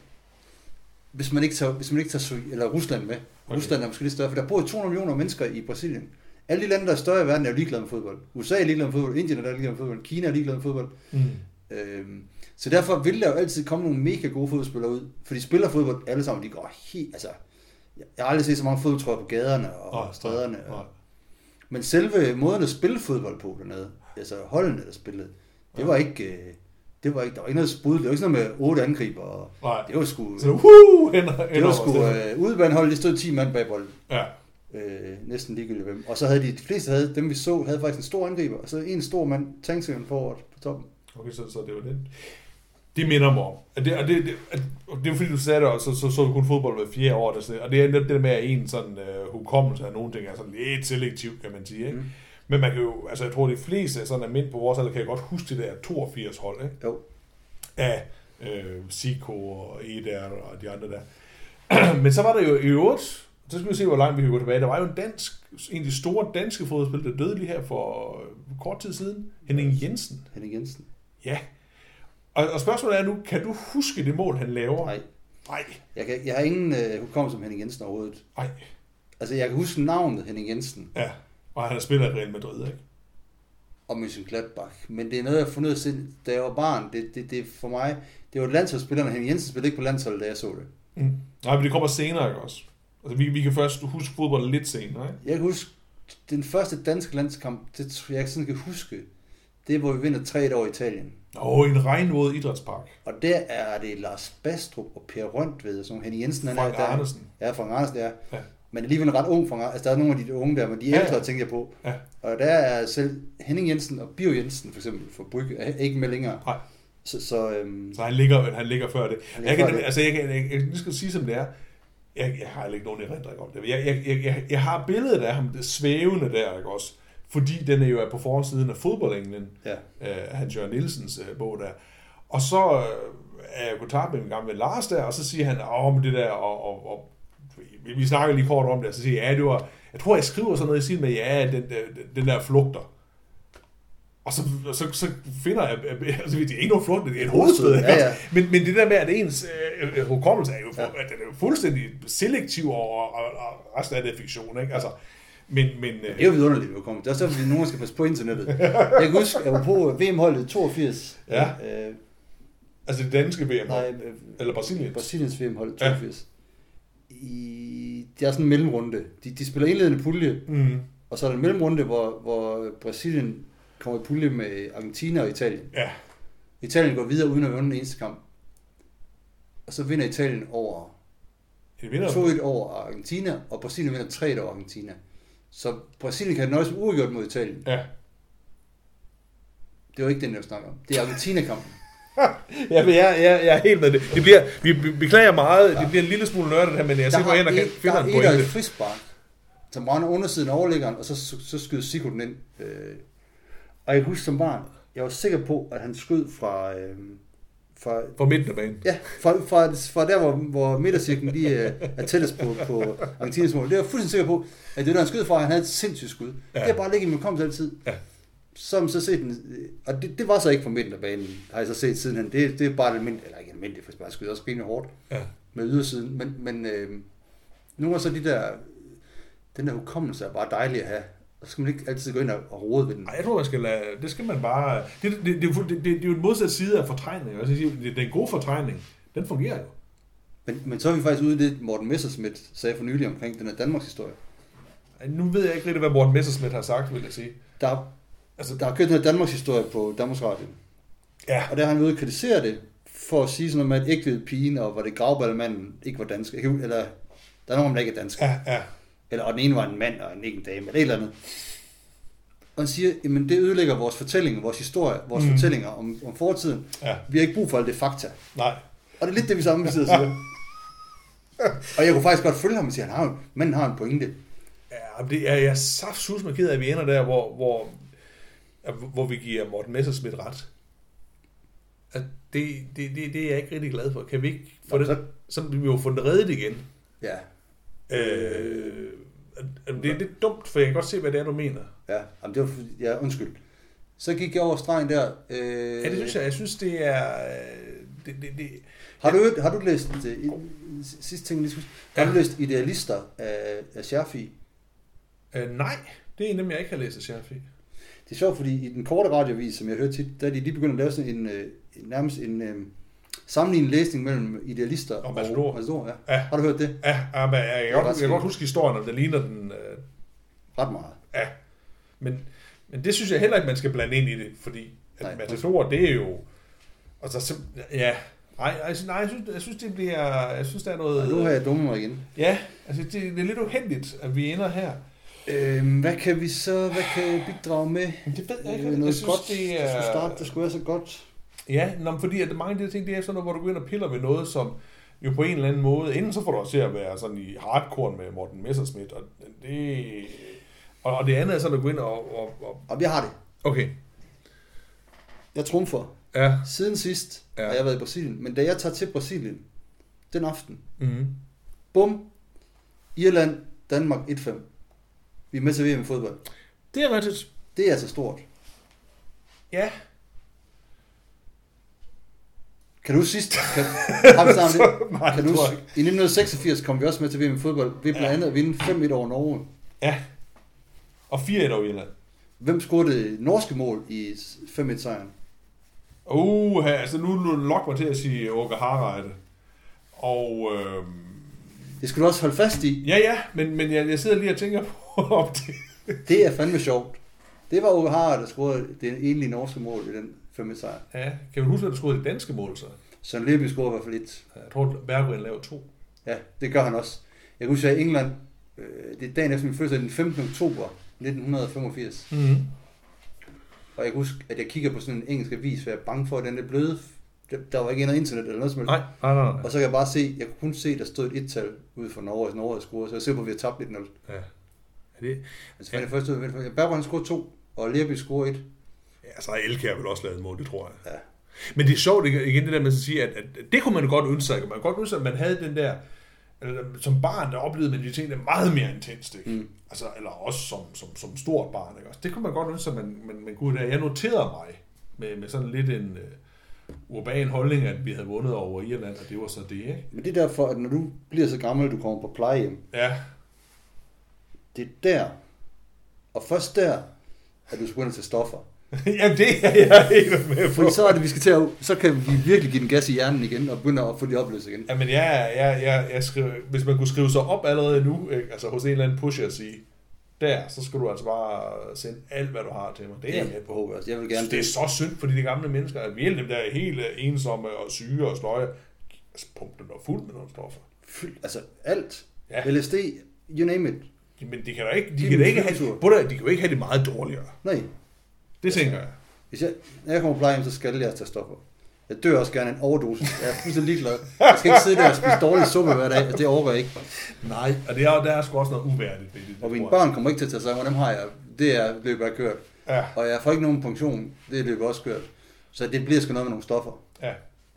hvis man ikke tager, hvis man ikke tager eller Rusland med. Okay. Rusland er måske lidt større, for der bor jo 200 millioner mennesker i Brasilien. Alle de lande, der er større i verden, er ligeglade med fodbold. USA er ligeglad med fodbold, Indien er ligeglad med fodbold, Kina er ligeglad med fodbold. Mm. Øhm, så derfor vil der jo altid komme nogle mega gode fodboldspillere ud, for de spiller fodbold alle sammen, de går helt, altså, jeg har aldrig set så mange fodboldtrøjer på gaderne og Nej, stræderne. nej. Men selve måden at spille fodbold på dernede, altså holdene, der spillede, det var ikke, øh, det var ikke, der var ikke noget spud, det var ikke sådan noget med otte angriber, og Nej. det var sgu, Så woo, hænder, det var sgu, øh, udebaneholdet, de stod 10 mand bag bolden, Ja, øh, næsten ligegyldigt hvem. Og så havde de, de fleste havde, dem vi så, havde faktisk en stor angriber, og så en stor mand, tanksøgeren forward på toppen. okay, så, så det var det. Det minder mig om. At det, og det, det, at, og det er fordi, du sagde det, og så, så, så du kun fodbold hver fjerde år. Der, og det er netop det der med, at en sådan uh, hukommelse af nogle ting er sådan lidt selektiv, kan man sige. Ikke? Mm. Men man kan jo, altså jeg tror, de fleste af sådan er mænd på vores alder, kan jeg godt huske det der 82 hold, ikke? Jo, af øh, Siko og Eder og de andre der. Men så var der jo i øvrigt, så skal vi se, hvor langt vi kan gå tilbage. Der var jo en dansk, en af de store danske fodboldspillere, der døde lige her for øh, kort tid siden. Henning Jensen. Henning Jensen. Ja. Og, og spørgsmålet er nu, kan du huske det mål, han laver? Nej, Nej. jeg, kan, jeg har ingen øh, hukommelse som Henning Jensen overhovedet. Nej. Altså, jeg kan huske navnet Henning Jensen Ja. Og han har spillet i Real Madrid, ikke? og Mönchengladbach, men det er noget, jeg har fundet ud af, da jeg var barn. Det, det, det er for mig, det var landsholdsspillerne. Henning Jensen spillede ikke på landsholdet, da jeg så det. Mm. Nej, men det kommer senere, ikke også? Altså, vi, vi kan først huske fodbold lidt senere, ikke? Jeg kan huske, den første danske landskamp, det jeg ikke sådan kan huske, det er, hvor vi vinder 3 år i Italien. Og en regnvåd idrætspark. Og der er det Lars Bastrup og Per Rønt, ved jeg, som Henning Jensen. han er Frank der. Andersen. Ja, Frank Andersen, ja. Ja. Men alligevel en ret ung Frank Altså, der er nogle af de unge der, men de Ja, ældre, ja. tænker jeg på. Ja. Og der er selv Henning Jensen og Bio Jensen, for eksempel, for Brygge, ikke med længere. Nej. Så, så øhm, Så han ligger, han ligger før det. Ligger Jeg kan, det. altså, jeg, kan, jeg, jeg, jeg skal sige, som det er. Jeg, jeg har ikke nogen erindring om det. Jeg, jeg, jeg, jeg, jeg har billedet af ham, det svævende der, ikke også? Fordi den er jo på forsiden af fodboldenglen, ja. øh, Hans Jørgen Nielsens øh, bog der. Og så øh, er jeg kontakt med min gamle Lars der, og så siger han, åh, men det der, og, og, og vi, vi snakker lige kort om det, og så siger jeg, ja, det var, jeg tror, jeg skriver sådan noget i stil med, ja, den, der, den der flugter. Og så, så, så finder jeg, altså det er ikke nogen flugt, det er et ikke? ja, ja. Men, men det der med, at ens øh, øh, hukommelse er jo, Ja. ja. den er jo fuldstændig selektiv, og, og, og resten af det fiktion. Ikke? Altså, Men, men, Det er jo vidunderligt, at vi kommer. Det er også derfor, at nogen skal passe på internettet. Jeg kan huske, at jeg var på VM-holdet 82. Ja. Øh, altså det danske VM, nej, øh, eller Brasilien. Brasiliens VM-hold 82. Ja. I, det er sådan en mellemrunde. De, de spiller indledende pulje, Mm. og så er der en mellemrunde, hvor, hvor Brasilien kommer i pulje med Argentina og Italien. Ja, Italien går videre uden at vinde den eneste kamp. Og så vinder Italien over det vinder 2-1 over Argentina, og Brasilien vinder 3-1 over Argentina. Så Brasilien kan nøjes uafgjort mod Italien. Ja. Det var ikke den, jeg snakker om. Det er Argentina-kampen. Ja, men jeg, jeg, jeg er helt med det. Det bliver, vi beklager meget, ja. det bliver en lille smule nørdet her, men jeg er sikker på, at jeg kan et- finde der en er et af et pointe. frispark, som brænder undersiden af overlæggeren, og så, så, så skyder Sigurd den ind. Øh, og jeg kan huske som barn, jeg var sikker på, at han skød fra... Øh, fra For midten af banen. Ja, fra, fra, fra der, hvor, hvor midtercirklen lige øh, er tættest på, på Argentinas mål. Det er jeg fuldstændig sikker på, at det der, han skød fra, han havde et sindssygt skud. Ja. Det er bare ligget i min hukommelse altid. Ja. Man så set den, øh, og det, det, var så ikke af banen, har jeg så set sidenhen. Det, det er bare et almindeligt, eller ikke almindeligt, for bare skyder også rimelig hårdt Ja. med ydersiden. Men, men øh, nu er så de der, den der hukommelse er bare dejlig at have. Og så skal man ikke altid gå ind og, og rode ved den. Nej, jeg tror, man skal lade, det skal man bare... Det, det, det, det, er jo- det, det, det er jo en modsat side af fortrængning. Altså, det, det er en god fortrængning. Den fungerer jo. Men, men så er vi faktisk ude i det, Morten Messerschmidt sagde for nylig omkring den her Danmarks historie. Nu ved jeg ikke rigtig, hvad Morten Messersmith har sagt, vil jeg sige. Der, Altså, der har kørt den her Danmarks historie på Danmarks Radio. ja, Og der har han ude kritisere det, for at sige sådan noget med, at ægte pigen og var det gravballemanden ikke var dansk. Eller der er nogen, der ikke er dansk. ja, ja. Eller, og den ene var en mand, og en ikke en dame, eller et eller andet. Og han siger, jamen det ødelægger vores fortællinger, vores historie, vores Mm. fortællinger om, om fortiden. ja. Vi har ikke brug for alt det fakta. Nej. Og det er lidt det, vi samme sidder og siger. og jeg kunne faktisk godt følge ham og sige, at han har, manden har en pointe. Ja, det er jeg saftsus med ked af, at vi ender der, hvor, hvor, hvor vi giver Morten Messersmith ret. At det, det, det, det er jeg ikke rigtig glad for. Kan vi ikke få Nå, det, så vi jo få det reddet igen? Ja, Øh, det er lidt dumt, for jeg kan godt se, hvad det er, du mener. ja, jamen, det var, ja undskyld. Så gik jeg over stregen der. Øh, Ja, det synes jeg. Jeg synes, det er... øh, Det, det, det, Har du, har du læst, uh, sidste ting, lige har Ja. du læst Idealister af, af Scherfi? øh, nej, det er en dem, jeg ikke har læst af Scherfi. Det er sjovt, fordi i den korte radiovis, som jeg hørte tit, der er de lige begyndt at lave sådan en, øh, nærmest en øh, sammenlignende læsning mellem Idealister Og Matador. og Matador ja. Ja. Har du hørt det? Ja, ja men jeg, jeg, ret jeg kan godt huske historien, om det ligner den... Øh, Ret meget. ja, men, men det synes jeg heller ikke, man skal blande ind i det, fordi at Nej. Matador, det er jo... Altså, ja, nej, altså, nej jeg, synes, jeg synes, det bliver... Jeg synes, der er noget... Og nu har jeg dummet mig igen. Ja, altså, det, det er lidt uheldigt, at vi ender her. Øhm, hvad kan vi så, hvad kan jeg bidrage med? Men det ved jeg ikke. Øh, Jeg noget synes, godt, det er... starte, det skulle være så godt. Ja, nå, fordi at mange af de ting, det er sådan noget, hvor du går ind og piller ved noget, som jo på en eller anden måde, enten så får du også til at være sådan i hardcore med Morten Messerschmidt, og det... Og, og det andet er sådan at gå ind og... og, og Og jeg har det. okay, Jeg trumfer. ja. Siden sidst ja. har jeg været i Brasilien, men da jeg tager til Brasilien, den aften, Mm-hmm. bum, Irland, Danmark 1-5. Vi er med til VM i fodbold. Det er rigtigt. Det er altså stort. Ja. Kan du sidst? Kan, har vi snart det? Nej, Kan det du I 1986 kom vi også med til VM i fodbold ved blandt Ja. andet at vinde 5-1 over Norge. Ja. Og 4-1 over Irland. Hvem scorede det norske mål i 5-1 sejren? Uh, altså nu nu lok mig til at sige Åke Harreide. Og øhm, Det skulle du også holde fast i. ja, ja, men, men jeg, jeg sidder lige og tænker på, om det... Det er fandme sjovt. Det var Ove Harald, der scorede det egentlige norske mål i den 5-1 sejr. Ja, kan vi huske, at du scorede det danske mål så? Søren Leby scorede i hvert fald et. Jeg tror, Berggren lavede to. Ja, det gør han også. Jeg kan huske, at i England, øh, det er dagen efter min fødselsdag, den 15. oktober 1985. Mm-hmm. Og jeg kan huske, at jeg kigger på sådan en engelsk avis, for jeg er bange for, at den er bløde. Der- var ikke noget internet eller noget som helst. Nej, nej, nej. nej. Og så kan jeg bare se, jeg kunne kun se, der stod et et-tal ude for Norge, at Norge scoret, så jeg ser på, at vi har tabt 1-0. Ja. Er det, Altså, ja. det første Bergman scorede to, og Lerby scorede et. ja, så har Elkær vel også lavet et mål, det tror jeg. Ja. Men det er sjovt ikke- igen det der med at sige, at, at det kunne man godt ønske sig. Man kunne godt ønske at man havde den der, eller, som barn, der oplevede man de ting der meget mere intenst. Ikke? Mm. Altså, eller også som, som, som stort barn. Ikke? Også det kunne man godt ønske sig, man, man, man kunne der. Jeg noterede mig med, med sådan lidt en uh, urban holdning, at vi havde vundet over Irland, og det var så det. Ikke? Men det er derfor, at når du bliver så gammel, du kommer på plejehjem, Ja, det er der, Og først der, at du begynder til stoffer. Jamen, det er jeg helt med på. Fordi så er det, vi skal til at, så kan vi virkelig give den gas i hjernen igen, og begynde at få de oplevelser igen. Jamen, jeg, jeg, jeg, jeg skriver, hvis man kunne skrive sig op allerede nu, ikke? altså hos en eller anden pusher og sige, der, så skal du altså bare sende alt, hvad du har til mig. Det er jeg med på. Altså, jeg vil gerne det er så synd for de gamle mennesker, at vi alle dem, der er helt ensomme og syge og sløje, altså pumpe dem fuld med nogle stoffer. fyldt, altså alt. Ja. LSD, you name it. Men de kan da ikke, de Det er kan da ikke have, både, de kan jo ikke have det meget dårligere. Nej, Det tænker jeg. hvis jeg, når jeg kommer på plejehjem, så skal jeg tage stoffer. Jeg dør også gerne en overdosis. Jeg er fuldstændig ligeglad. Jeg skal ikke sidde der og spise dårlig suppe hver dag. Det overgår jeg ikke. Nej, og det er, der er sgu også noget uværdigt ved det. Og mine børn kommer ikke til at tage sig af. Dem har jeg. Det er løbet af kørt. Ja, Og jeg får ikke nogen pension. Det er løbet også kørt. Så det bliver sgu noget med nogle stoffer. ja.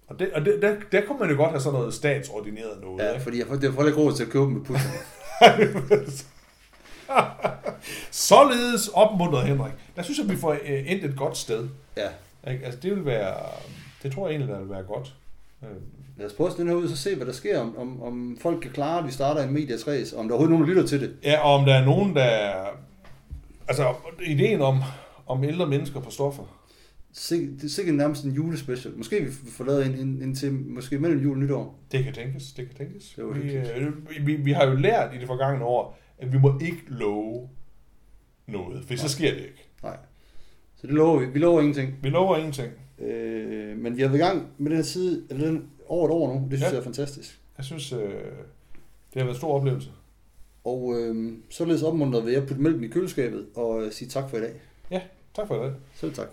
Og, det, og det, der, der kunne man jo godt have sådan noget statsordineret noget. Ja, ikke? fordi jeg får, det får ikke råd til at købe dem med putten. Således opmuntret Henrik. Der synes jeg, vi får øh, endt et godt sted. Ja. Ikke? Altså, det vil være... Det tror jeg egentlig, der vil være godt. Øh, Lad os prøve at den her ud, så se, hvad der sker. Om, om, om folk kan klare, at vi starter en medias race. Om der er overhovedet nogen, der lytter til det. Ja, og om der er nogen, der... Altså, ideen om, om ældre mennesker på stoffer. Sik- Det er sikkert nærmest en julespecial. Måske vi får lavet en, en, en til, måske mellem jul og nytår. Det kan tænkes, det kan tænkes. Det vi, øh, vi, vi har jo lært i det forgangne år, at vi må ikke love noget, for så Nej. sker det ikke. Nej. Så det lover vi. Vi lover ingenting. Vi lover ingenting. Øh, men vi har været i gang med den her side, eller den, over et år nu. Det synes Ja. ja. jeg er fantastisk. Jeg synes, øh, det har været en stor oplevelse. Og øh, således opmuntret vil jeg putte mælken i køleskabet og øh, sige tak for i dag. Tak for det. Selv tak.